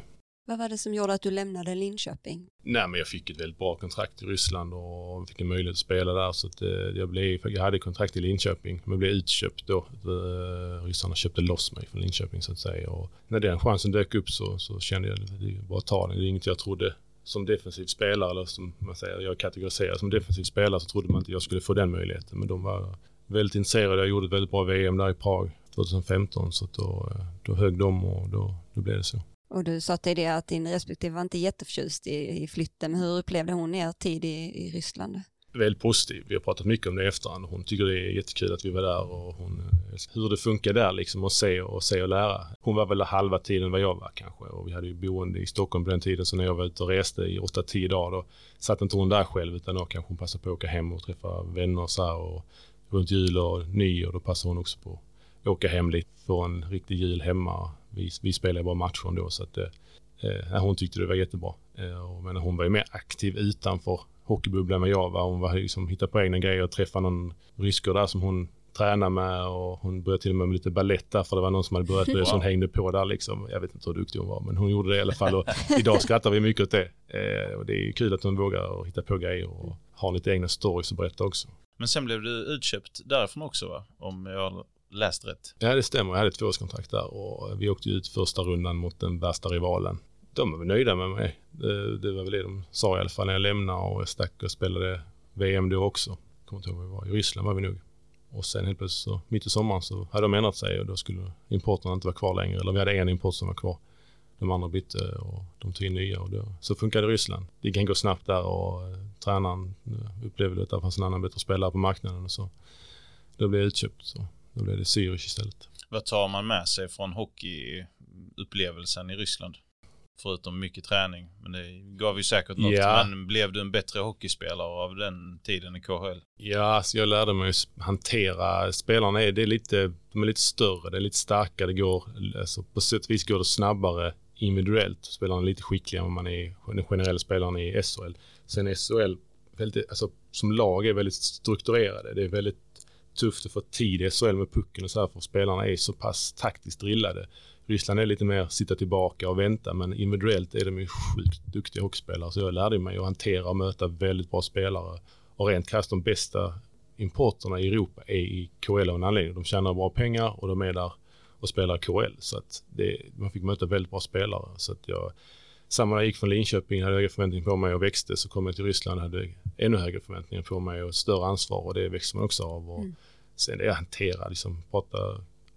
Vad var det som gjorde att du lämnade Linköping? Nej, men jag fick ett väldigt bra kontrakt i Ryssland och fick en möjlighet att spela där. Så att, eh, jag, blev, jag hade kontrakt i Linköping, men blev utköpt då. Eh, Ryssarna köpte loss mig från Linköping så att säga. Och när den chansen dök upp så, så kände jag att det är bara att ta den. Det är inget jag trodde som defensiv spelare, eller som man säger, jag kategoriserar som defensiv spelare, så trodde man inte jag skulle få den möjligheten. Men de var väldigt intresserade. Jag gjorde ett väldigt bra VM där i Prag 2015, så att då, eh, då högg de och då, då blev det så. Och du sa till det att din respektive var inte jätteförtjust i, i flytten, hur upplevde hon er tid i, i Ryssland? väldigt positiv. Vi har pratat mycket om det i efterhand. Hon tycker det är jättekul att vi var där och hon, hur det funkar där liksom och se och se och lära. Hon var väl halva tiden vad jag var kanske och vi hade ju boende i Stockholm på den tiden så när jag var ute och reste i 8-10 dagar då satt inte hon där själv utan då kanske hon passade på att åka hem och träffa vänner och så här och runt jul och nyår då passade hon också på att åka hem lite, för en riktig jul hemma. Vi, vi spelade bara matcher ändå så att eh, eh, hon tyckte det var jättebra. Eh, och, men hon var ju mer aktiv utanför hockeybubblan vad jag var. Hon var liksom hittade på egna grejer och träffade någon rysker där som hon träna med och hon började till och med med lite balett där för det var någon som hade börjat med det som Wow. hängde på där liksom. Jag vet inte hur duktig hon var men hon gjorde det i alla fall och idag skrattar vi mycket åt det. Eh, och det är kul att hon vågar hitta på grejer och har lite egna stories att berätta också. Men sen blev du utköpt därifrån också va? Om jag läst rätt. Ja det stämmer, jag hade ett tvåårskontrakt där och vi åkte ut första rundan mot den värsta rivalen. De var väl nöjda med mig. Det, det var väl det de sa i alla fall när jag lämnade och jag stack och spelade VM då också. Kommer inte ihåg var vi var. I Ryssland var vi nog. Och sen helt plötsligt så, mitt i sommaren så hade de ändrat sig och då skulle importerna inte vara kvar längre. Eller vi hade en import som var kvar. De andra bytte och de tog in nya och då, så funkade Ryssland. Det kan gå snabbt där och eh, tränaren eh, upplevde att det fanns en annan bättre spelare på marknaden och så. Då blev jag utköpt. Så då blev det Zürich istället. Vad tar man med sig från hockeyupplevelsen i Ryssland? Förutom mycket träning. Men det gav ju säkert något. Ja. Men blev du en bättre hockeyspelare av den tiden i KHL? Ja, alltså jag lärde mig att hantera spelarna. Är, det är lite, de är lite större, det är lite starkare. Det går, alltså på sätt och vis går det snabbare individuellt. Spelarna är lite skickligare än man är den generella spelaren i SHL. Sen SHL, väldigt, alltså, som lag är väldigt strukturerade. Det är väldigt tufft att få tid i SHL med pucken och så här för spelarna är så pass taktiskt drillade. Ryssland är lite mer sitta tillbaka och vänta men individuellt är de ju sjukt duktiga hockeyspelare så jag lärde mig att hantera och möta väldigt bra spelare och rent krasst de bästa importerna i Europa är i KHL av en anledning. De tjänar bra pengar och de är där och spelar KHL så att det, man fick möta väldigt bra spelare så att jag samma när jag gick från Linköping hade jag höga förväntningar på mig och växte så kom jag till Ryssland hade ännu högre förväntningar på mig och större ansvar och det växer man också av och Mm. sen det jag hanterar liksom prata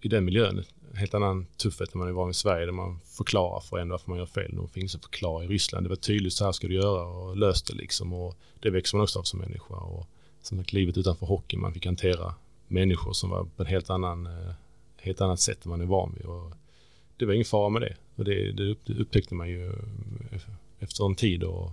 i den miljön helt annan tuffhet än man är van i Sverige där man förklarar för en varför man gör fel. Det finns att förklara i Ryssland. Det var tydligt så här ska du göra och löst det liksom och det växer man också av som människa och som sagt livet utanför hockey man fick hantera människor som var på ett helt annan eh, helt annat sätt än man är van vid och det var ingen fara med det och det, det upp- det upptäckte man ju eh, efter en tid och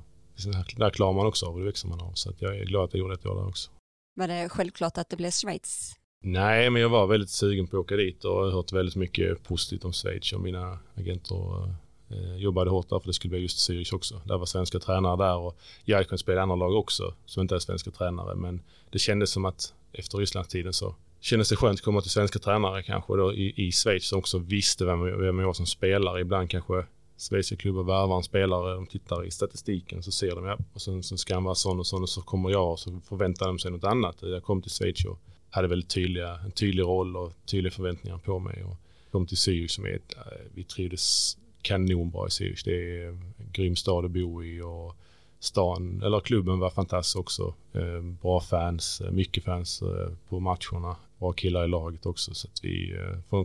där klarar man också av och det växer man av så att jag är glad att jag gjorde ett år där också. Var det självklart att det blev Schweiz? Nej, men jag var väldigt sugen på att åka dit och har hört väldigt mycket positivt om Schweiz och mina agenter eh, jobbade hårt där för det skulle bli just Zürich också. Där var svenska tränare där och jag kunnat spela i andra lag också som inte är svenska tränare men det kändes som att efter Rysslandstiden så kändes det skönt att komma till svenska tränare kanske då i, i Schweiz som också visste vem, vem jag var som spelare. Ibland kanske schweiziska klubbar värvar en spelare, de tittar i statistiken så ser de ja, och sen sen ska han vara sån och sån och så kommer jag och så förväntar de sig något annat. Jag kom till Schweiz och hade väldigt tydliga, en tydlig roll och tydliga förväntningar på mig. Och kom till Zürich som är ett, eh, vi trivdes kanonbra i Zürich. Det är en grym stad att bo i och stan, eller klubben var fantastisk också. Eh, bra fans, eh, mycket fans på matcherna. Bra killar i laget också. Så att vi, eh,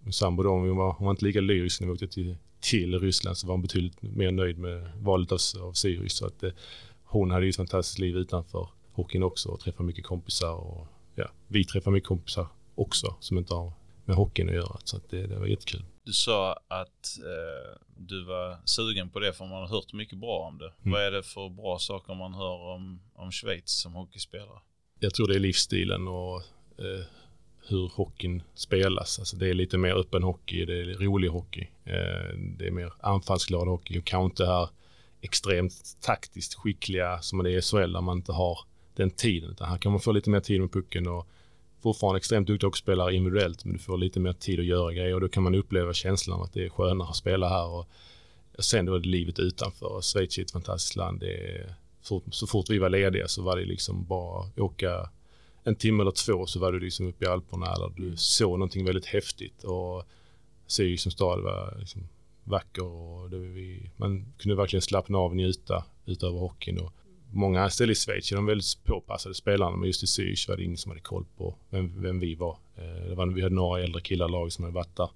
min sambo då, hon var, hon var inte lika lyrisk när vi åkte till, till Ryssland så var hon betydligt mer nöjd med valet av, av Zürich. Så att eh, hon hade ju ett fantastiskt liv utanför hockeyn också och träffade mycket kompisar och ja, vi träffar mycket kompisar också som inte har med hockeyn att göra. Så att det, det var jättekul. Du sa att eh, du var sugen på det för man har hört mycket bra om det. Mm. Vad är det för bra saker man hör om, om Schweiz som hockeyspelare? Jag tror det är livsstilen och eh, hur hockeyn spelas. Alltså det är lite mer öppen hockey, det är rolig hockey. Eh, det är mer anfallsglad hockey och kanske inte det här extremt taktiskt skickliga som det är i SHL där man inte har den tiden. Utan här kan man få lite mer tid med pucken och fortfarande extremt duktig hockeyspelare individuellt men du får lite mer tid att göra grejer och då kan man uppleva känslan av att det är skönare att spela här och sen då är det livet utanför. Schweiz är ett fantastiskt land. Det är, så, så fort vi var lediga så var det liksom bara åka en timme eller två så var du liksom uppe i Alperna eller du såg någonting väldigt häftigt och Zürich som stad var liksom vacker och vi, man kunde verkligen slappna av och njuta utöver hockeyn. Och många ställen i Schweiz är de väldigt påpassade spelarna men just i Zürich var det ingen som hade koll på vem, vem vi var. Eh, Det var. Vi hade några äldre killar i laget som hade varit där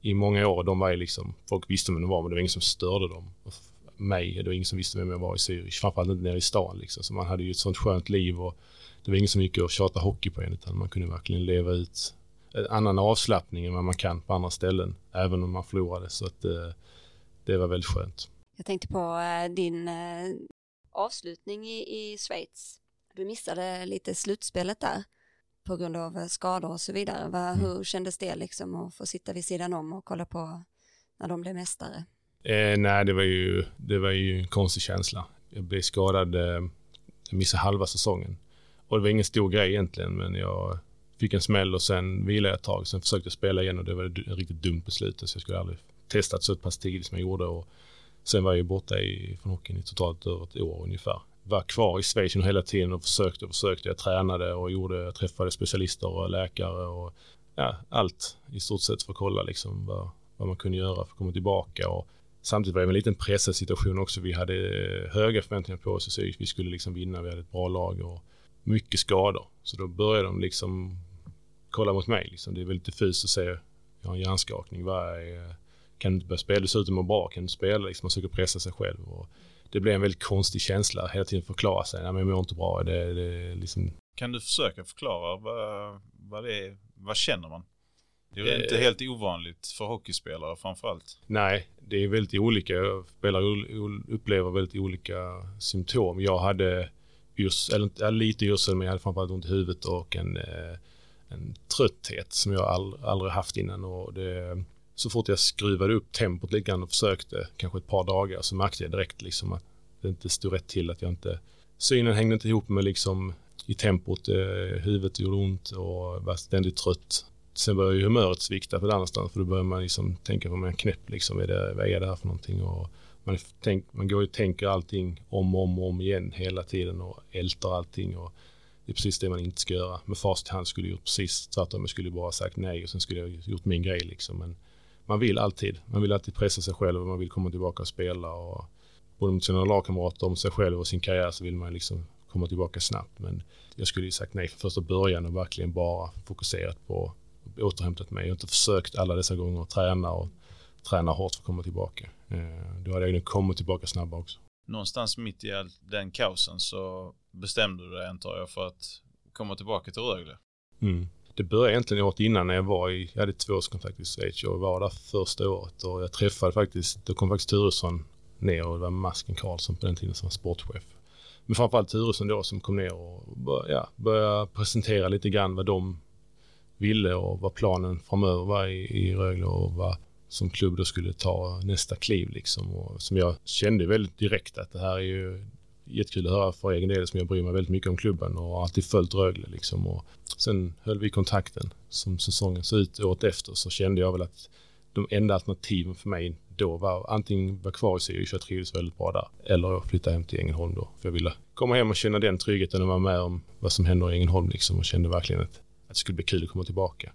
i många år. De var ju liksom, folk visste vem de var men det var ingen som störde dem. Och mig, det var ingen som visste vem jag var i Zürich. Framförallt inte nere i stan liksom. Så man hade ju ett sånt skönt liv och det var ingen som gick och tjatade hockey på en utan man kunde verkligen leva ut en annan avslappning än vad man kan på andra ställen. Även om man förlorade. Så att det, det var väldigt skönt. Jag tänkte på eh, din eh, avslutning i, i Schweiz. Du missade lite slutspelet där på grund av eh, skador och så vidare. Mm. Hur kändes det liksom att få sitta vid sidan om och kolla på när de blev mästare? Eh, nej, det var, ju, det var ju en konstig känsla. Jag blev skadad, eh, jag missade halva säsongen. Och det var ingen stor grej egentligen, men jag fick en smäll och sen vilade jag ett tag. Sen försökte jag spela igen och det var ett riktigt dumt beslut. Så jag skulle aldrig testat så pass tidigt som jag gjorde. Och sen var jag ju borta i, från hockeyn i totalt över ett år ungefär. Var kvar i Schweiz hela tiden och försökte och försökte. Jag tränade och gjorde, jag träffade specialister och läkare och ja, allt i stort sett för att kolla liksom vad, vad man kunde göra för att komma tillbaka. Och samtidigt var det en liten pressad situation också. Vi hade höga förväntningar på oss i Vi skulle liksom vinna, vi hade ett bra lag och mycket skador. Så då började de liksom kolla mot mig. Liksom. Det är väldigt diffust att se, jag har en hjärnskakning. Vad är, kan du inte börja spela? Du ser ut att må bra. Kan du spela? Liksom, man försöker pressa sig själv. Och det blev en väldigt konstig känsla. Hela tiden förklara sig. Nej, men jag mår inte bra. Det, det, liksom... Kan du försöka förklara vad, vad det är? Vad känner man? Det är eh, inte helt ovanligt för hockeyspelare framförallt. Nej, det är väldigt olika. Spelare upplever väldigt olika symptom. Jag hade just, eller lite yrsel, men jag hade framförallt ont i huvudet och en, eh, en trötthet som jag all, aldrig haft innan. Och det, så fort jag skruvade upp tempot lite grann och försökte, kanske ett par dagar, så märkte jag direkt liksom att det inte stod rätt till, att jag inte... Synen hängde inte ihop med liksom i tempot, eh, huvudet gjorde ont och var ständigt trött. Sen började ju humöret svikta på ett annat ställe för då börjar man liksom tänka på en knäpp liksom, är det, vad är det här för någonting? Och man, tänk, man går och tänker allting om och om, om igen hela tiden och ältar allting. Och det är precis det man inte ska göra. Med fast hand skulle jag gjort precis tvärtom. Jag skulle bara sagt nej och sen skulle jag gjort min grej liksom. Men man vill alltid. Man vill alltid pressa sig själv och man vill komma tillbaka och spela. Och både mot sina lagkamrater om sig själv och sin karriär så vill man liksom komma tillbaka snabbt. Men jag skulle ju sagt nej från första början och verkligen bara fokuserat på återhämtat mig. Jag har inte försökt alla dessa gånger att träna och träna hårt för att komma tillbaka. Eh, då hade jag nog kommit tillbaka snabbare också. Någonstans mitt i all den kaosen så bestämde du dig antar jag för att komma tillbaka till Rögle. Mm. Det började egentligen året innan när jag var i, jag hade tvåårskontakt i Schweiz. Jag var där första året och jag träffade faktiskt, då kom faktiskt Turesson ner och det var Masken Karlsson på den tiden som var sportchef. Men framförallt Turesson då som kom ner och började, ja, började presentera lite grann vad de ville och vad planen framöver var i, i Rögle och vad som klubb då skulle ta nästa kliv liksom. Och som jag kände väldigt direkt att det här är ju jättekul att höra för egen del som jag bryr mig väldigt mycket om klubben och har alltid följt Rögle liksom. Och sen höll vi kontakten som säsongen såg ut året efter så kände jag väl att de enda alternativen för mig då var antingen vara kvar i Sirius, jag trivdes väldigt bra där, eller flytta hem till Ängelholm då. För jag ville komma hem och känna den tryggheten och vara med om vad som händer i Ängelholm liksom och kände verkligen att, att det skulle bli kul att komma tillbaka.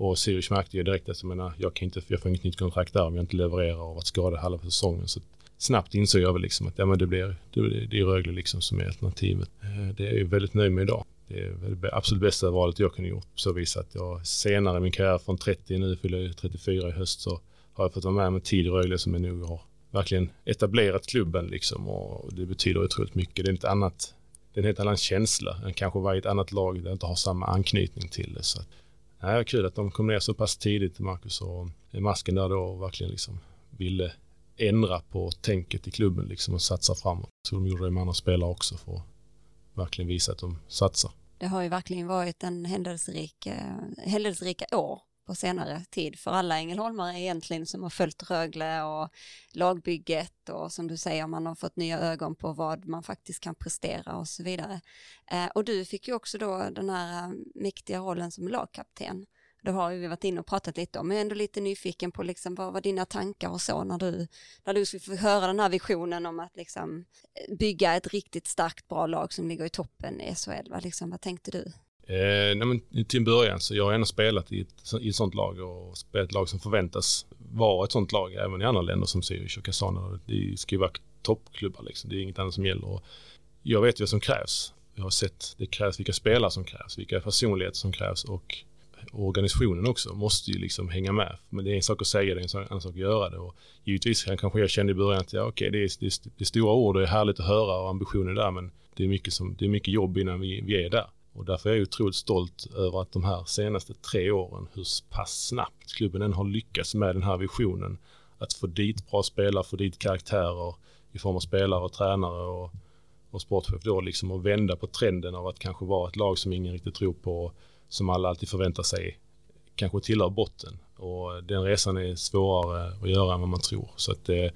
Och Sirius märkte ju direkt att jag, menar, jag, kan inte, jag får inget nytt kontrakt där om jag inte levererar och varit skadad halva säsongen. Så snabbt insåg jag väl liksom att ja, men det, blir, det, det är Rögle liksom som är alternativet. Eh, det är jag väldigt nöjd med idag. Det är det absolut bästa valet jag kunde gjort på så vis att jag senare i min karriär från 30, nu fyller jag 34 i höst, så har jag fått vara med om en tid i Rögle som jag nog har verkligen etablerat klubben liksom och det betyder otroligt mycket. Det är inte annat, det är en helt annan känsla än kanske vara i ett annat lag där jag inte har samma anknytning till det. Så att, Nej, kul att de kom ner så pass tidigt, Marcus och Masken där då verkligen liksom ville ändra på tänket i klubben liksom och satsa framåt. Så de gjorde det med andra spelare också för att verkligen visa att de satsar. Det har ju verkligen varit en händelserik, eh, händelserika år på senare tid för alla Ängelholmare egentligen som har följt Rögle och lagbygget och som du säger man har fått nya ögon på vad man faktiskt kan prestera och så vidare. Eh, och du fick ju också då den här eh, mäktiga rollen som lagkapten. Det har vi varit inne och pratat lite om, men jag är ändå lite nyfiken på liksom, vad var dina tankar och så när du, när du skulle få höra den här visionen om att liksom, eh, bygga ett riktigt starkt bra lag som ligger i toppen i SHL. Vad, liksom, vad tänkte du? Eh, nej, men till en början så jag har ändå spelat i ett, i ett sånt lag och spelat ett lag som förväntas vara ett sånt lag även i andra länder som Zürich och Kasana. Det ska ju vara toppklubbar liksom. Det är inget annat som gäller. Och jag vet ju vad som krävs. Jag har sett det krävs vilka spelare som krävs, vilka personligheter som krävs och organisationen också måste ju liksom hänga med. Men det är en sak att säga det, är en annan sak att göra det. Och givetvis kanske jag kände i början att ja, okej, okay, det, är, det, är, det är stora ord och det är härligt att höra och ambitioner där, men det är mycket, som, det är mycket jobb innan vi, vi är där. Och därför är jag otroligt stolt över att de här senaste tre åren, hur pass snabbt klubben än har lyckats med den här visionen. Att få dit bra spelare, få dit karaktärer i form av spelare och tränare och, och sportchef då liksom att vända på trenden av att kanske vara ett lag som ingen riktigt tror på, som alla alltid förväntar sig kanske tillhör botten. Och den resan är svårare att göra än vad man tror. Så att eh,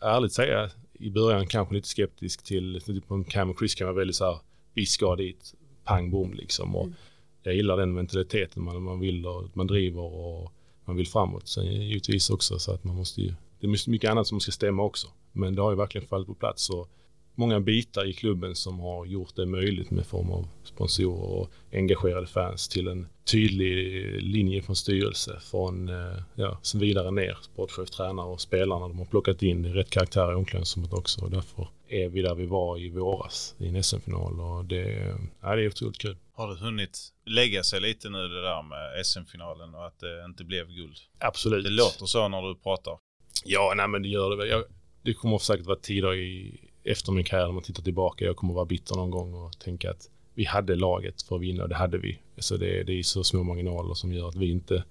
ärligt säga, i början kanske lite skeptisk till, typ om Cam och Chris kan vara väldigt så här, vi ska dit, pang bom liksom. Och mm. jag gillar den mentaliteten. Man, man vill och man driver och man vill framåt. Sen givetvis också så att man måste ju, det är mycket annat som ska stämma också. Men det har ju verkligen fallit på plats. Och många bitar i klubben som har gjort det möjligt med form av sponsorer och engagerade fans till en tydlig linje från styrelse från eh, ja, vidare ner, sportchef, tränare och spelarna. De har plockat in rätt karaktär i omklädningsrummet också och därför är vi där vi var i våras i en SM-final och det, ja, det är otroligt kul. Har det hunnit lägga sig lite nu det där med SM-finalen och att det inte blev guld? Absolut. Det låter så när du pratar. Ja, nej men det gör det väl. Jag, det kommer säkert vara tider i, efter min karriär när man tittar tillbaka. Jag kommer vara bitter någon gång och tänka att vi hade laget för att vinna och det hade vi. Så det, det är så små marginaler som gör att vi inte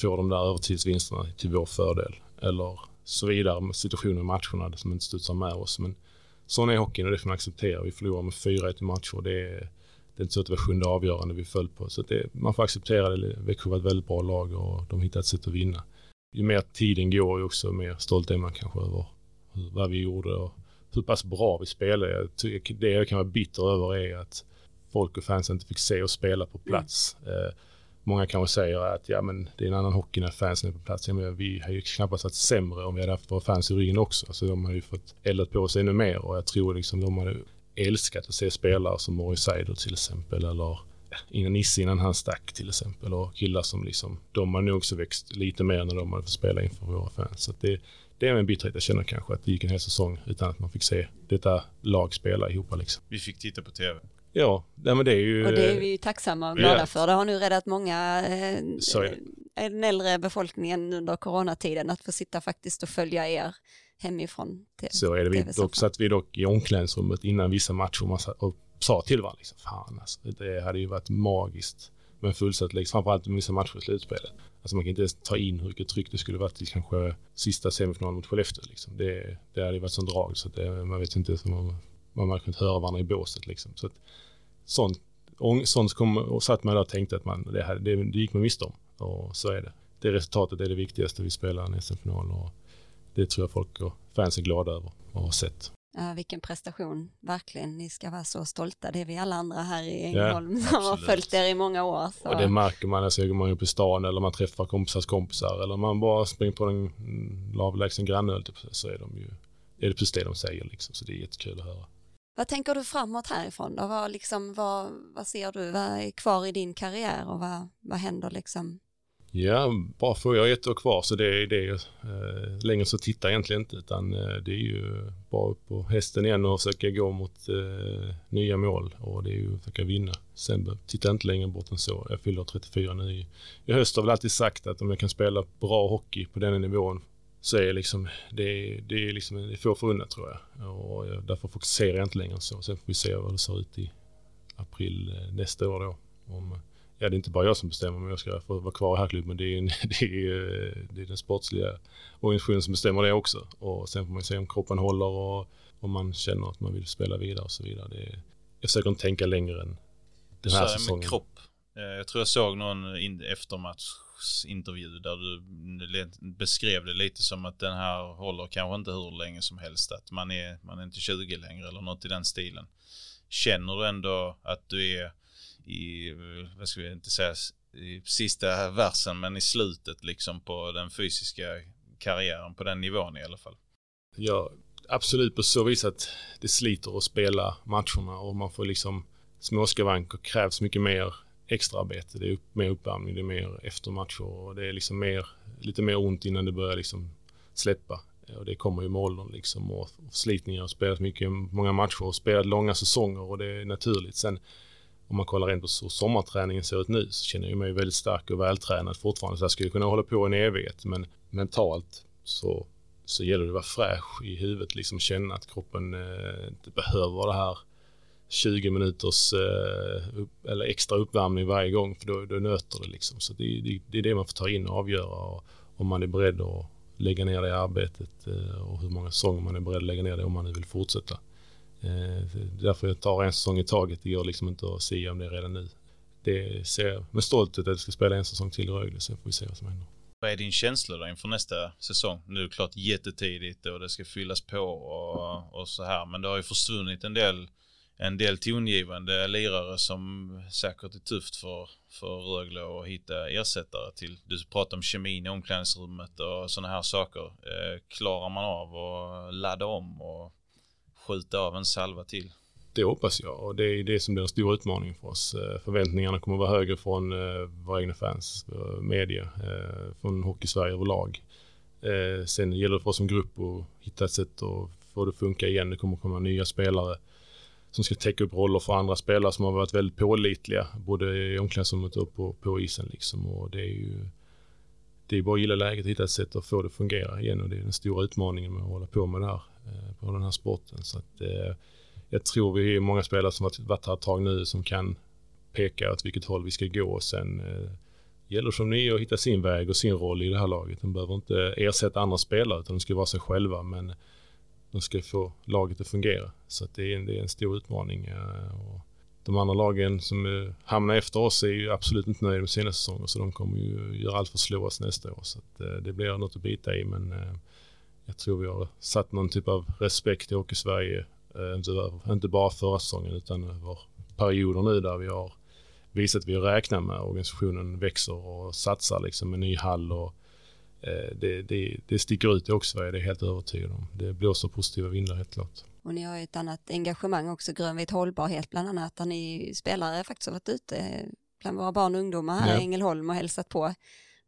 får de där övertidsvinsterna till vår fördel. Eller så vidare med situationer i matcherna som inte studsar med oss. Men sån är hockeyn och det får man acceptera. Vi förlorar med 4-1 i matcher. Det är, det är inte så att det var sjunde avgörande vi föll på. Så det, man får acceptera det. Växjö var ett väldigt bra lag och de hittade ett sätt att vinna. Ju mer tiden går ju också mer stolt är man kanske över vad vi gjorde och hur pass bra vi spelade. Det jag kan vara bitter över är att folk och fans inte fick se oss spela på plats. Mm. Många kanske säger att ja, men det är en annan hockey när fansen är på plats. Ja, men vi har ju knappast varit sämre om vi hade haft våra fans i ryggen också. Så de har ju fått eldat på oss ännu mer och jag tror liksom de hade älskat att se spelare som Morris Seider till exempel eller innan Nisse innan han stack till exempel och killar som liksom de har nog också växt lite mer när de hade fått spela inför våra fans. Så det, det är en bitterhet jag känner kanske att det gick en hel säsong utan att man fick se detta lag spela ihop liksom. Vi fick titta på tv. Ja, nej, men det är ju... Och det är vi ju tacksamma och glada ja. för. Det har nu räddat många, eh, den äldre befolkningen under coronatiden att få sitta faktiskt och följa er hemifrån. Till så är det. Vi, dock satt vi dock i omklädningsrummet innan vissa matcher man satt och sa till varandra liksom, fan alltså, det hade ju varit magiskt med en fullsatt liksom, framförallt med vissa matcher i slutspelet. Alltså man kan inte ens ta in hur mycket tryck det skulle varit till kanske sista semifinalen mot Skellefteå. Liksom. Det, det hade ju varit sån drag så att det, man vet inte om man, man hade kunnat höra varandra i båset. Liksom. Så att, sånt, sånt kom och satt man där och tänkte att man, det, här, det, det gick man miste om. Och så är det. Det resultatet är det viktigaste. Vi spelar en SM-final och det tror jag folk och fans är glada över och har sett. Ja, vilken prestation, verkligen. Ni ska vara så stolta. Det är vi alla andra här i Ängelholm ja, som har följt er i många år. Så. Och det märker man, alltså, går man upp i stan eller man träffar kompisars kompisar eller man bara springer på en avlägsen granne typ, så är de ju, är det precis det de säger liksom. Så det är jättekul att höra. Vad tänker du framåt härifrån då? Vad, liksom, vad, vad ser du? Vad är kvar i din karriär och vad, vad händer liksom Ja, bara för jag har ett år kvar så det är det. Eh, längre så tittar jag egentligen inte utan eh, det är ju bara upp på hästen igen och försöka gå mot eh, nya mål och det är ju att försöka vinna. Sen tittar jag inte längre bort än så. Jag fyller 34 nu i, i höst har väl alltid sagt att om jag kan spela bra hockey på den nivån så är liksom, det, det är liksom, det är få förunnat tror jag. Och jag, därför fokuserar jag inte längre så. Sen får vi se vad det ser ut i april eh, nästa år då. Om, ja, det är inte bara jag som bestämmer om jag ska få vara kvar i här klubben. Det är, det är, det är den sportsliga organisationen som bestämmer det också. Och sen får man se om kroppen håller och om man känner att man vill spela vidare och så vidare. Det är, jag försöker inte tänka längre än den här så säsongen. Med kropp. Eh, jag tror jag såg någon eftermatchintervju där du beskrev det lite som att den här håller kanske inte hur länge som helst. Att man är, man är inte 20 längre eller något i den stilen. Känner du ändå att du är i, vad ska vi inte säga, i sista versen, men i slutet liksom på den fysiska karriären på den nivån i alla fall. Ja, absolut på så vis att det sliter att spela matcherna och man får liksom småskavanker krävs mycket mer extraarbete. Det är upp, mer uppvärmning, det är mer efter matcher och det är liksom mer, lite mer ont innan det börjar liksom släppa. Och det kommer ju med åldern liksom och slitningar och spelat mycket, många matcher och spelat långa säsonger och det är naturligt. Sen om man kollar in på hur sommarträningen ser ut nu så känner jag mig väldigt stark och vältränad fortfarande. Så jag skulle kunna hålla på en evighet. Men mentalt så, så gäller det att vara fräsch i huvudet. Liksom känna att kroppen eh, inte behöver det här 20 minuters eh, upp, eller extra uppvärmning varje gång för då, då nöter det liksom. Så det, det, det, är det man får ta in och avgöra och, om man är beredd att lägga ner det i arbetet eh, och hur många säsonger man är beredd att lägga ner det om man nu vill fortsätta. Eh, därför jag tar en säsong i taget. Det går liksom inte att säga om det redan nu. Det ser jag med stolthet att jag ska spela en säsong till i Rögle, så får vi se vad som händer. Vad är din känsla då inför nästa säsong? Nu är det klart jättetidigt och det ska fyllas på och, och så här, men det har ju försvunnit en del en del tongivande lirare som säkert är tufft för, för Rögle att hitta ersättare till. Du pratar om kemin i omklädningsrummet och sådana här saker. Eh, klarar man av att ladda om och skjuta av en salva till? Det hoppas jag och det är det som blir en stor utmaning för oss. Eh, förväntningarna kommer att vara högre från eh, våra egna fans, eh, media, från Hockey-Sverige överlag. Sen gäller det för oss som grupp att hitta ett sätt att få det att funka igen. Det kommer att komma nya spelare som ska täcka upp roller för andra spelare som har varit väldigt pålitliga, både i omklädningsrummet och på, på isen. Liksom. Och det är ju det är bara att gilla läget, hitta ett sätt att få det att fungera igen och det är den stora utmaningen med att hålla på med det här, eh, på den här sporten. Så att, eh, jag tror vi är många spelare som har varit här ett tag nu som kan peka åt vilket håll vi ska gå och sen eh, gäller som ni att hitta sin väg och sin roll i det här laget. De behöver inte ersätta andra spelare utan de ska vara sig själva men de ska få laget att fungera. Så att det, är en, det är en stor utmaning. Eh, och de andra lagen som eh, hamnar efter oss är ju absolut inte nöjda med sina säsonger så de kommer ju göra allt för att slå oss nästa år. Så att, eh, det blir något att bita i men jag tror vi har satt någon typ av respekt i Hockey-Sverige inte, bara förra säsongen utan över perioder nu där vi har visat att vi räknar med organisationen växer och satsar liksom med ny hall och det, det, det sticker ut i också, det är jag helt övertygad om. Det blåser positiva vindar helt klart. Och ni har ju ett annat engagemang också, grönvit hållbarhet bland annat, där ni spelare faktiskt har varit ute bland våra barn och ungdomar här ja. i Ängelholm och hälsat på.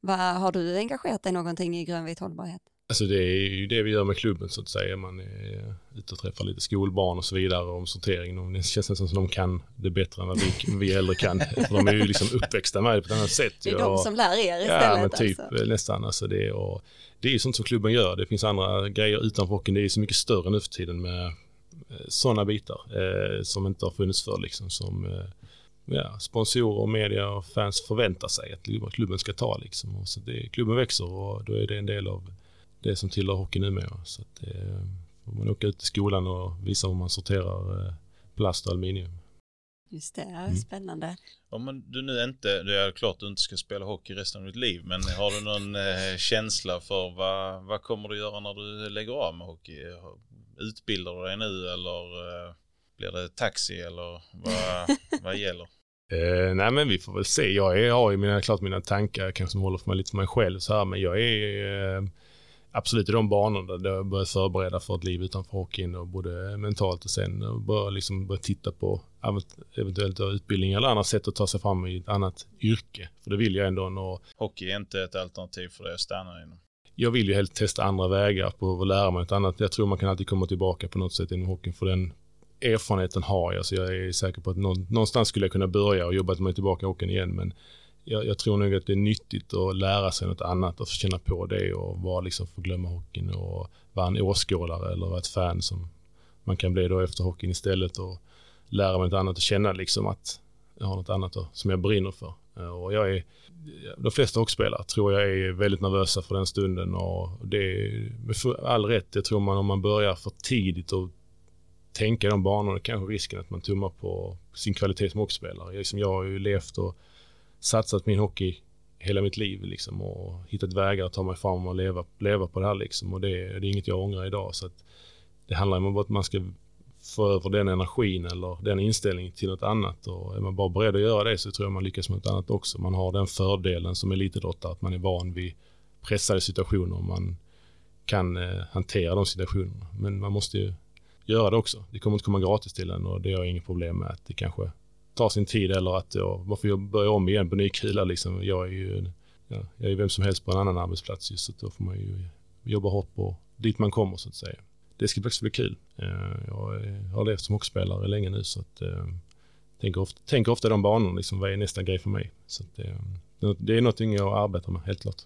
Vad, har du engagerat dig någonting i grönvit hållbarhet? Alltså det är ju det vi gör med klubben så att säga. Man är ute och träffar lite skolbarn och så vidare om sortering. Det känns nästan som de kan det bättre än vad vi, vi äldre kan. För de är ju liksom uppväxta med det på ett annat sätt. Det är de som lär er istället. Ja, men typ alltså. nästan. Alltså det, och det är ju sånt som klubben gör. Det finns andra grejer utanför hockeyn. Det är så mycket större nu för tiden med eh, sådana bitar eh, som inte har funnits förr. Liksom, som eh, ja, sponsorer, och media och fans förväntar sig att klubben ska ta. Liksom. Och så det, klubben växer och då är det en del av det som tillhör hockey numera. Så att det får man åka ut till skolan och visa hur man sorterar eh, plast och aluminium. Just det, mm. spännande. Om du nu inte, det är klart att du inte ska spela hockey resten av ditt liv, men har du någon eh, känsla för vad, vad kommer du göra när du lägger av med hockey? Utbildar du dig nu eller eh, blir det taxi eller vad, vad gäller? Eh, nej men vi får väl se. Jag, är, har ju mina, klart mina tankar kanske som håller för mig lite för mig själv så här, men jag är eh, absolut i de banorna där jag började förbereda för ett liv utanför hockeyn och både mentalt och sen börja liksom börja titta på eventuellt utbildning eller andra sätt att ta sig fram i ett annat yrke. För det vill jag ändå. Och Hockey är inte ett alternativ för dig att stanna inom? Jag vill ju helt testa andra vägar på att lära mig ett annat. Jag tror man kan alltid komma tillbaka på något sätt inom hockeyn för den erfarenheten har jag. Så jag är säker på att någonstans skulle jag kunna börja och jobba mig tillbaka i hockeyn igen. Men jag, jag, tror nog att det är nyttigt att lära sig något annat och få känna på det och vara liksom få glömma hockeyn och vara en åskådare eller vara ett fan som man kan bli då efter hockeyn istället och lära mig något annat och känna liksom att jag har något annat då, som jag brinner för. Eh, och jag är, de flesta hockeyspelare tror jag är väldigt nervösa för den stunden och det är med all rätt. Jag tror man om man börjar för tidigt och tänka de banorna kanske risken att man tummar på sin kvalitet som hockeyspelare. Jag har ju levt och satsat min hockey hela mitt liv liksom och hittat vägar att ta mig fram och leva, leva på det här liksom och det, det är inget jag ångrar idag så att det handlar om att man ska få över den energin eller den inställningen till något annat och är man bara beredd att göra det så tror jag man lyckas med något annat också. Man har den fördelen som elitidrottare att man är van vid pressade situationer och man kan eh, hantera de situationerna. Men man måste ju göra det också. Det kommer inte komma gratis till en och det har jag inget problem med att det kanske tar sin tid eller att jag, man får börja om igen på ny kula liksom. Jag är ju ja, jag är vem som helst på en annan arbetsplats just så då får man ju jobba hårt på dit man kommer så att säga. Det ska faktiskt bli kul. Eh, jag har levt som hockeyspelare länge nu så att eh, tänker ofta, tänker ofta de banorna liksom, vad är nästa grej för mig? Så att, eh, det är någonting jag arbetar med, helt klart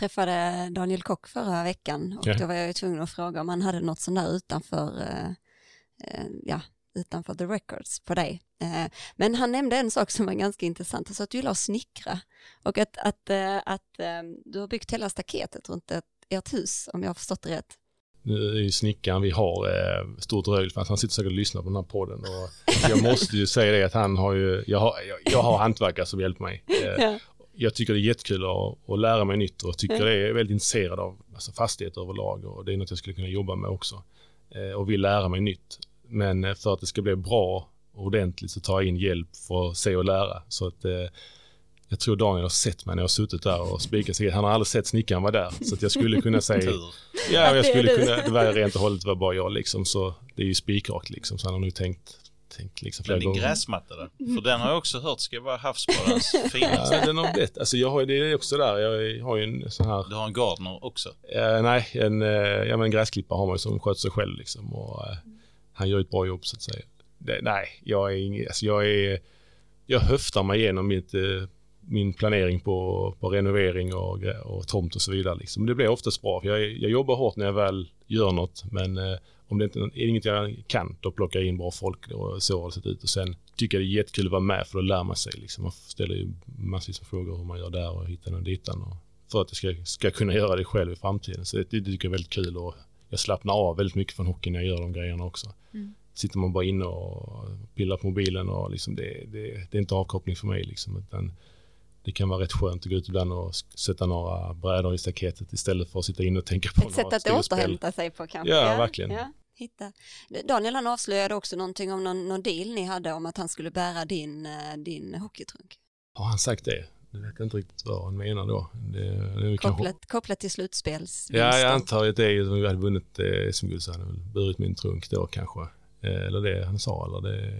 träffade Daniel Kock förra veckan och ja. då var jag ju tvungen att fråga om han hade något sånt där utanför, eh, ja, utanför the records på dig. Eh, men han nämnde en sak som var ganska intressant, alltså att du gillar att snickra och att, att, eh, att eh, du har byggt hela staketet runt ett, ert hus, om jag har förstått det rätt. Nu är ju snickaren vi har eh, stort Rögle, han sitter säkert och lyssnar på den här podden och jag måste ju säga det att han har ju, jag har, jag, jag har hantverkare som hjälper mig. Eh, ja. Jag tycker det är jättekul att, att lära mig nytt och tycker det är väldigt intresserad av alltså fastigheter överlag och det är något jag skulle kunna jobba med också. Eh, och vill lära mig nytt Men för att det ska bli bra och ordentligt så tar jag in hjälp för att se och lära. Så att eh, jag tror Daniel har sett mig när jag har suttit där och spikat cigarett. Han har aldrig sett snickaren vara där. Så att jag skulle kunna säga... Ja, jag Det är skulle kunna... Det var rent och hållet var bara jag liksom. Så det är ju spikrakt liksom. Så han har nog tänkt, tänkt liksom flera Men din gånger. gräsmatta då? För den har jag också hört ska vara havsbadens finaste. Ja, den har blivit. Alltså jag har ju, det är också där. Jag har ju en sån här... Du har en Gardner också. Eh, nej, en, eh, ja, men en gräsklippare har man ju som sköter sig själv liksom. Och, eh, han gör ett bra jobb så att säga. Det, nej, jag är ingen, alltså jag är... Jag höftar mig igenom mitt, eh, min planering på, på renovering och, och tomt och så vidare. Liksom. Det blir oftast bra. För jag, jag jobbar hårt när jag väl gör något. Men eh, om det inte är inget jag kan, då plockar jag in bra folk och så har det sett ut. Och sen tycker jag det är jättekul att vara med för då lär man sig. Liksom. Man ställer ju massvis med frågor hur man gör där och hittar och ditan. Och för att jag ska, ska kunna göra det själv i framtiden. Så det, det tycker jag är väldigt kul och jag slappnar av väldigt mycket från hockeyn när jag gör de grejerna också. Mm. Sitter man bara inne och pillar på mobilen och liksom det, det, det är inte avkoppling för mig liksom. Utan det kan vara rätt skönt att gå ut ibland och sätta några brädor i staketet istället för att sitta inne och tänka på Ett sätt att återhämta sig på kanske. Ja, verkligen. Ja, hitta. Daniel han avslöjade också någonting om någon, någon deal ni hade om att han skulle bära din, eh, din hockeytrunk. Har han sagt det? Det vet jag inte riktigt vad han menar då. Det, det är kanske... Kopplat, kopplat till slutspelsvinsten. Ja, jag antar att det är ju om vi hade vunnit eh, SM-guld så hade han burit min trunk då kanske. Eh, eller det han sa, eller det,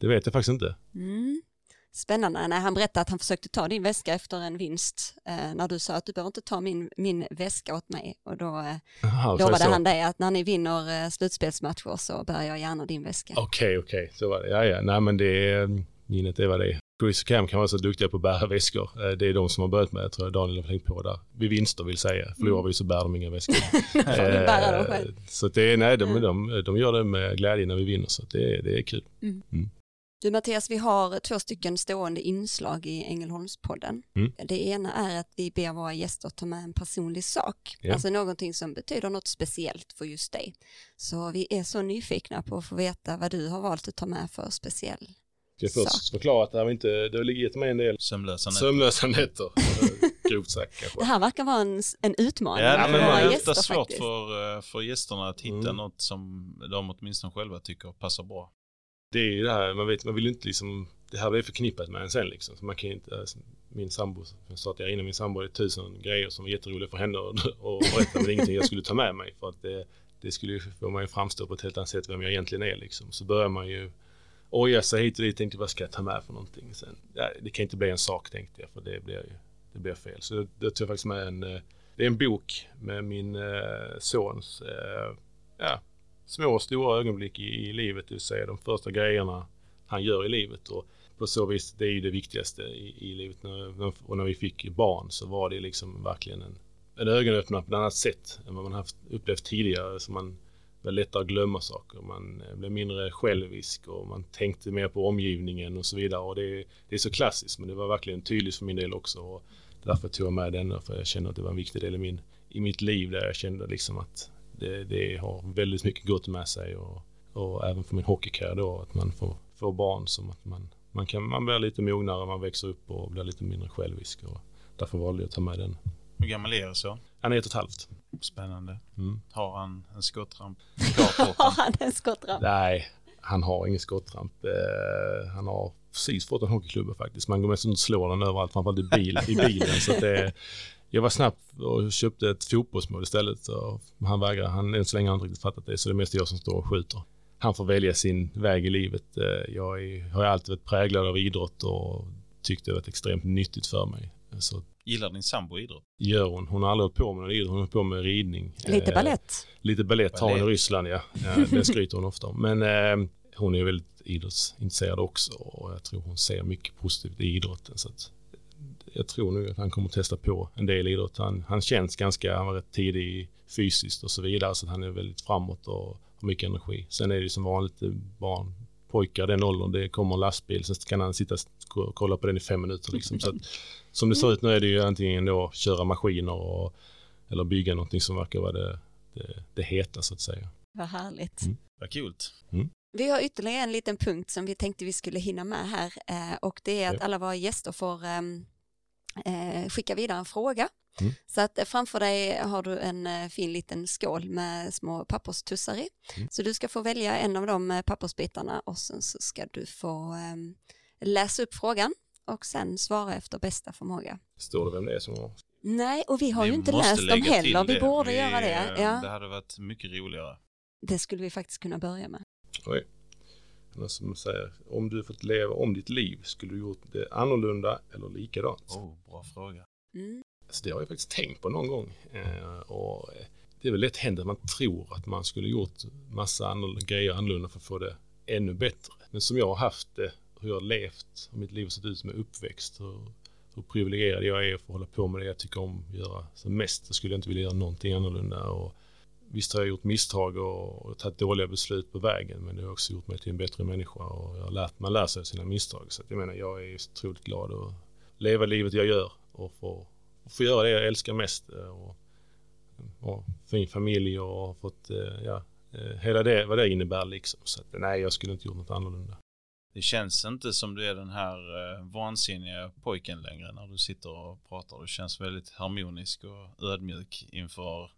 det vet jag faktiskt inte. Mm. Spännande. Nej, han berättade att han försökte ta din väska efter en vinst eh, när du sa att du behöver inte ta min, min väska åt mig och då eh, Aha, lovade han dig att när ni vinner eh, slutspelsmatcher så bär jag gärna din väska. Okej, okej, så var det. Ja, ja, nej men det är, minnet det var det. Chris och Cam kan vara så duktiga på att bära väskor. Eh, Det är de som har börjat med det, tror jag Daniel har tänkt på där. Vid vinster vill säga. Förlorar vi så bär de inga väskor. Eh, så det är, nej, de, Mm. de, de gör det med glädje när vi vinner så det, är- det är kul. Du Mattias, vi har två stycken stående inslag i Ängelholmspodden. Mm. Det ena är att vi ber våra gäster ta med en personlig sak, Ja. alltså någonting som betyder något speciellt för just dig. Så vi är så nyfikna på att få veta vad du har valt att ta med för speciell. Ska jag först Sak. förklara att det, här var inte, det har gett mig en del Sömnlösa nätter. sömnlösa nätter. Grovt sagt kanske. Det här verkar vara en, en utmaning Ja, för men våra det är gäster ofta svårt faktiskt. för, eh, för gästerna att hitta Mm. något som de åtminstone själva tycker passar bra. det är ju det här, man vet, man vill ju inte liksom, det här är förknippat med en sen liksom. Så man kan inte, alltså, min sambo, jag sa att jag innan min sambo, det är tusen grejer som var jätteroliga för henne att att berätta, men det är ingenting jag skulle ta med mig för att det, det skulle ju få mig att framstå på ett helt annat sätt vem jag egentligen är liksom. Så börjar man ju och jag sa hit och dit, tänkte vad ska jag ta med för någonting sen? Ja, det kan inte bli en sak tänkte jag, för det blir ju, det blir fel. Så det, tog jag faktiskt med en, eh, det är en bok med min eh, sons, eh, ja, små och stora ögonblick i, i livet, det vill säga de första grejerna han gör i livet. Och på så vis, det är ju det viktigaste i, i livet. När- och när vi fick barn så var det liksom verkligen en, en ögonöppnare på ett annat sätt än vad man haft upplevt tidigare. Så man var lättare att glömma saker. Man eh, blev mindre självisk och man tänkte mer på omgivningen och så vidare. Och det, det är så klassiskt men det var verkligen tydligt för min del också. Och därför tog jag med den för jag kände att det var en viktig del i, min, i mitt liv där jag kände liksom att det, det har väldigt mycket gott med sig. Och, och även för min hockeykarriär då att man får, får barn som att man, man, kan, man blir lite mognare, man växer upp och blir lite mindre självisk. Och därför valde jag att ta med den. Hur gammal är jag så? Han är ett och ett halvt. Spännande. Mm. Har han en skottramp? Har han en skottramp? Nej, han har ingen skottramp. Eh, han har precis fått en hockeyklubba faktiskt. Man går mest och slår den överallt, framförallt i, bil, i bilen. Så att det, jag var snabb och köpte ett fotbollsmål istället. Så han vägrar, han, än så länge har han inte riktigt fattat det. Så det är mest jag som står och skjuter. Han får välja sin väg i livet. Eh, Jag är, har alltid varit präglad av idrott och tyckte det var extremt nyttigt för mig. Så Gillar din sambo idrott? gör hon. Hon har aldrig hållit på med någon idrott, hon har hållit på med ridning. Lite Eh, ballett. Lite balett har hon i. Ryssland, ja. det skryter hon ofta om. Men eh, hon är väldigt idrottsintresserad också och jag tror hon ser mycket positivt i idrotten. Så att jag tror nog att han kommer att testa på en del idrott. Han, han känns ganska, han var rätt tidig fysiskt och så vidare så att han är väldigt framåt och har mycket energi. Sen är det ju som vanligt eh, barn, pojkar den åldern, det kommer en lastbil, sen kan han sitta och kolla på den i fem minuter liksom. Så att, som det ser ut nu är det ju antingen då köra maskiner och, eller bygga någonting som verkar vara det, det, det heta så att säga. Vad härligt. Mm. Vad kul. Vi har ytterligare en liten punkt som vi tänkte vi skulle hinna med här eh, och det är att alla våra gäster får ehm, eh, skicka vidare en fråga Mm. Så att eh, framför dig har du en eh, fin liten skål med små papperstussar i. Mm. Så du ska få välja en av de eh, pappersbitarna och sen så ska du få ehm, läsa upp frågan och sen svara efter bästa förmåga. Står det vem det är som har... Nej, och vi har Vi ju inte läst dem heller. Vi borde Vi, göra det. eh, Ja, Det hade varit mycket roligare. det skulle vi faktiskt kunna börja med. Oj. Någon som säger, om du fått leva om ditt liv, skulle du gjort det annorlunda eller likadant? Oh, bra fråga. Mm. Så det har jag faktiskt tänkt på någon gång. Eh, och eh, det är väl lätt hänt att man tror att man skulle gjort massa annorlunda, grejer annorlunda för att få det ännu bättre. Men som jag har haft det, hur jag har levt och mitt liv har sett ut med uppväxt, hur, hur privilegierad jag är att få hålla på med det jag tycker om att göra som mest, så skulle jag inte vilja göra någonting annorlunda. Och visst har jag gjort misstag och, och tagit dåliga beslut på vägen, men det har också gjort mig till en bättre människa och jag har lärt, man lär sig av sina misstag. Så att jag menar, jag är otroligt glad att leva livet jag gör och få, få göra det jag älskar mest. eh, Och, och fin familj och fått, eh, ja, eh, hela det, vad det innebär liksom. Så att, nej, jag skulle inte gjort något annorlunda. Det känns inte som du är den här eh, vansinniga pojken längre när du sitter och pratar. Du känns väldigt harmonisk och ödmjuk inför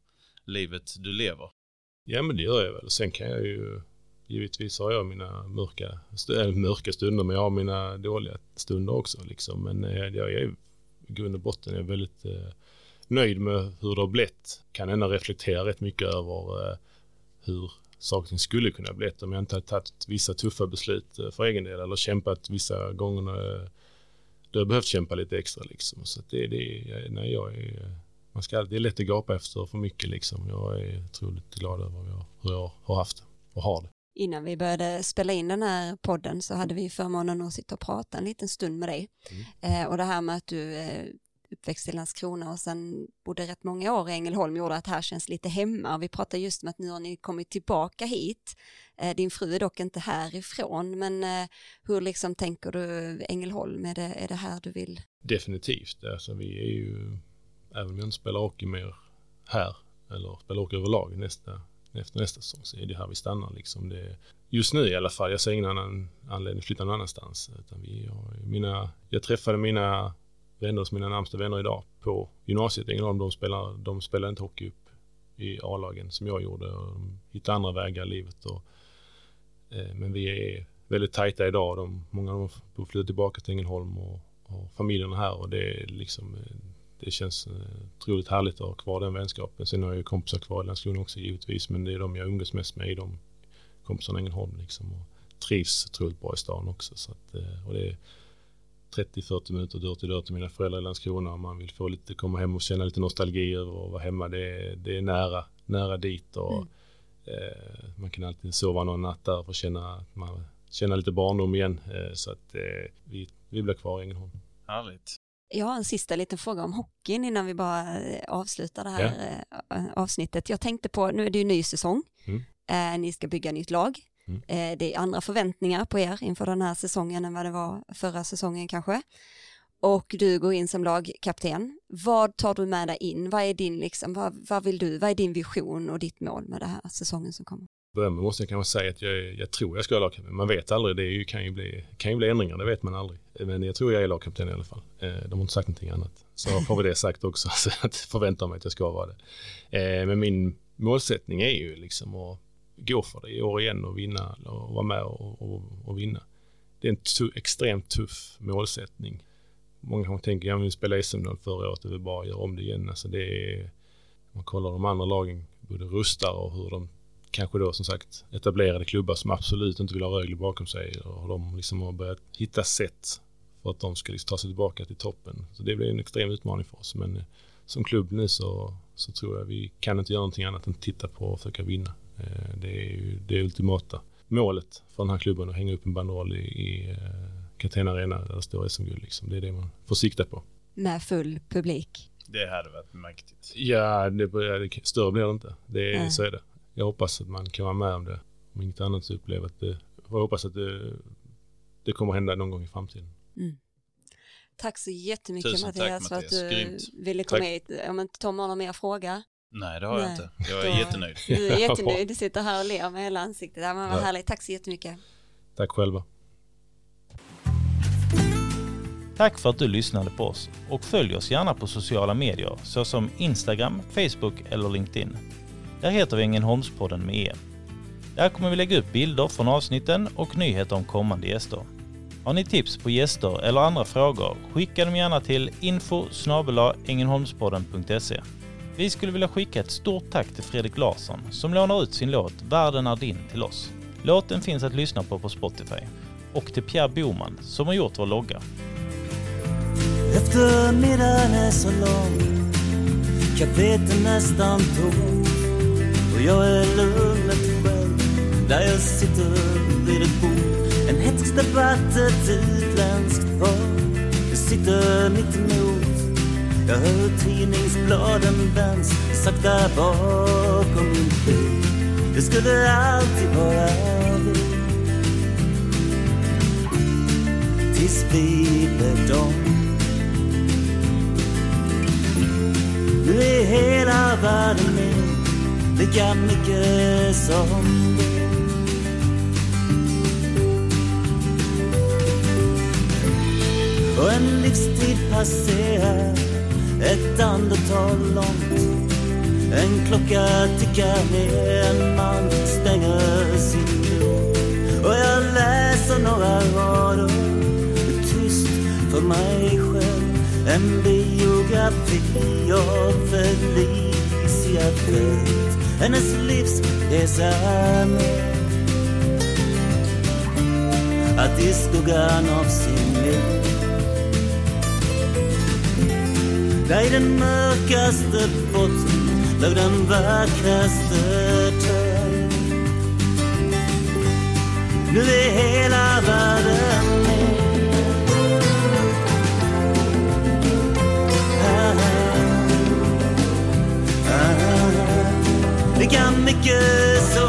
livet du lever. Ja, men det gör jag väl. Sen kan jag ju, givetvis har jag mina mörka, st- mörka stunder, men jag har mina dåliga stunder också liksom. Men jag är grund och botten är jag väldigt eh, nöjd med hur det har blivit. Kan ändå reflektera rätt mycket över eh, hur saker och ting skulle kunna bli om jag inte hade tagit vissa tuffa beslut eh, för egen del eller kämpat vissa gånger när eh, du har behövt kämpa lite extra liksom. Så det, det, nej, jag är, eh, man ska, det är lätt att gapa efter för mycket liksom. Jag är otroligt glad över hur jag, hur jag har haft det och har det. Innan vi började spela in den här podden så hade vi förmånen att sitta och prata en liten stund med dig. Eh, och det här med att du eh, uppväxt i Landskrona och sen bodde rätt många år i Ängelholm gjorde att här känns lite hemma. Vi pratade just om att nu har ni kommit tillbaka hit. Eh, din fru är dock inte härifrån, men eh, hur liksom tänker du Ängelholm? Är det, är det här du vill? Definitivt. Alltså, vi är ju, även om jag inte spelar hockey mer här, eller spelar hockey överlag nästa, efter nästa säsong, så är det här vi stannar. Liksom. Det, just nu i alla fall, jag ser ingen annan anledning att flytta någon annanstans. Utan vi har, mina, jag träffade mina vänner, mina närmsta vänner idag, på gymnasiet i Ängelholm. De spelar, de spelar inte hockey upp i A-lagen som jag gjorde. Och de hittade andra vägar i livet. Och, eh, men vi är väldigt tajta idag. De, många av dem flyttar flytta tillbaka till Ängelholm och, och familjerna här och det är liksom eh, det känns eh, otroligt härligt att ha kvar den vänskapen. Sen har jag ju kompisar kvar i Landskrona också givetvis men det är de jag umgås mest med i de kompisarna i Ängelholm liksom och trivs otroligt bra i stan också så att, eh, och det är 30-40 minuter dörr till dörr till mina föräldrar i Landskrona om man vill få lite, komma hem och känna lite nostalgi över att vara hemma. Det är, det är nära, nära dit och Mm. eh, man kan alltid sova någon natt där för att känna, att man känna lite barndom igen. Eh, så att eh, vi, vi blir kvar i Ängelholm. Härligt. Jag har en sista liten fråga om hockeyn innan vi bara eh, avslutar det här eh, avsnittet. Jag tänkte på, nu är det ju ny säsong. Mm. Eh, ni ska bygga nytt lag. Mm. Det är andra förväntningar på er inför den här säsongen än vad det var förra säsongen kanske. Och du går in som lagkapten. Vad tar du med dig in? Vad är din, liksom, vad, vad vill du, vad är din vision och ditt mål med den här säsongen som kommer? Börja med måste jag kanske säga att jag, jag tror jag ska vara lagkapten. Man vet aldrig, det ju, kan, ju bli, kan ju bli ändringar, det vet man aldrig. Men jag tror jag är lagkapten i alla fall. Eh, de har inte sagt någonting annat. Så får vi det sagt också, så att förväntar mig att jag ska vara det. Eh, men min målsättning är ju liksom att gå för det i år igen och vinna och vara med och, och, och vinna. Det är en tu, extremt tuff målsättning. Många kanske tänker, ja men vi spelade SM förra året, det är bara att göra om det igen. Alltså det är, om man kollar de andra lagen, både rustar och hur de kanske då som sagt etablerade klubbar som absolut inte vill ha Rögle bakom sig och de liksom har börjat hitta sätt för att de ska liksom ta sig tillbaka till toppen. Så det blir en extrem utmaning för oss. Men eh, som klubb nu så, så tror jag vi kan inte göra någonting annat än titta på och försöka vinna. Eh, Det är ju det ultimata målet för den här klubben att hänga upp en banderoll i, i eh, Catena Arena där det står SM-guld. Liksom. Det är det man får sikta på. Med full publik. Det hade varit mäktigt. Ja, det, det, större blir det inte. Det. Så är det. Jag hoppas att man kan vara med om det. Om inget annat så upplever att det, jag hoppas att det, det kommer hända någon gång i framtiden. Tack så jättemycket Tusen tack, Mattias för att Mattias. du Grymt. ville komma Tack. hit. Om inte Tom har någon mer fråga? Nej, det har jag Nej. inte. Jag är Då- jättenöjd. Du är jättenöjd, du sitter här och ler med hela ansiktet. Ja, men vad Ja. härligt, tack så jättemycket. Tack själva. Tack för att du lyssnade på oss och följ oss gärna på sociala medier såsom Instagram, Facebook eller LinkedIn. Där heter vi Ängelholmspodden med E. Där kommer vi lägga upp bilder från avsnitten och nyheter om kommande gäster. Har ni tips på gäster eller andra frågor, skicka dem gärna till info Vi skulle vilja skicka ett stort tack till Fredrik Larsson som lånar ut sin låt Världen är din till oss. Låten finns att lyssna på på Spotify. Och till Pierre Boman som har gjort vår logga. Eftermiddagen är så lång jag är nästan tomt och jag är lugnet själv Där jag sitter vid ett bord. En hätsk debatt, ett utländskt par Jag sitter mitt emot. Jag hör tidningsbladen vänds Sakta bakom min bil. Det skulle alltid vara vi Tills vi blev dom Nu är hela världen min lika mycket som du. Och en livstid passerar ett andetag långt. En klocka tickar ner, en man stänger sin dörr. Och jag läser några rader tyst för mig själv. En biografi av Felicia Fält hennes livsresa med Att i skuggan av sin liv Där i den mörkaste botten låg den vackraste träd Nu är hela världen med Det kan mycket så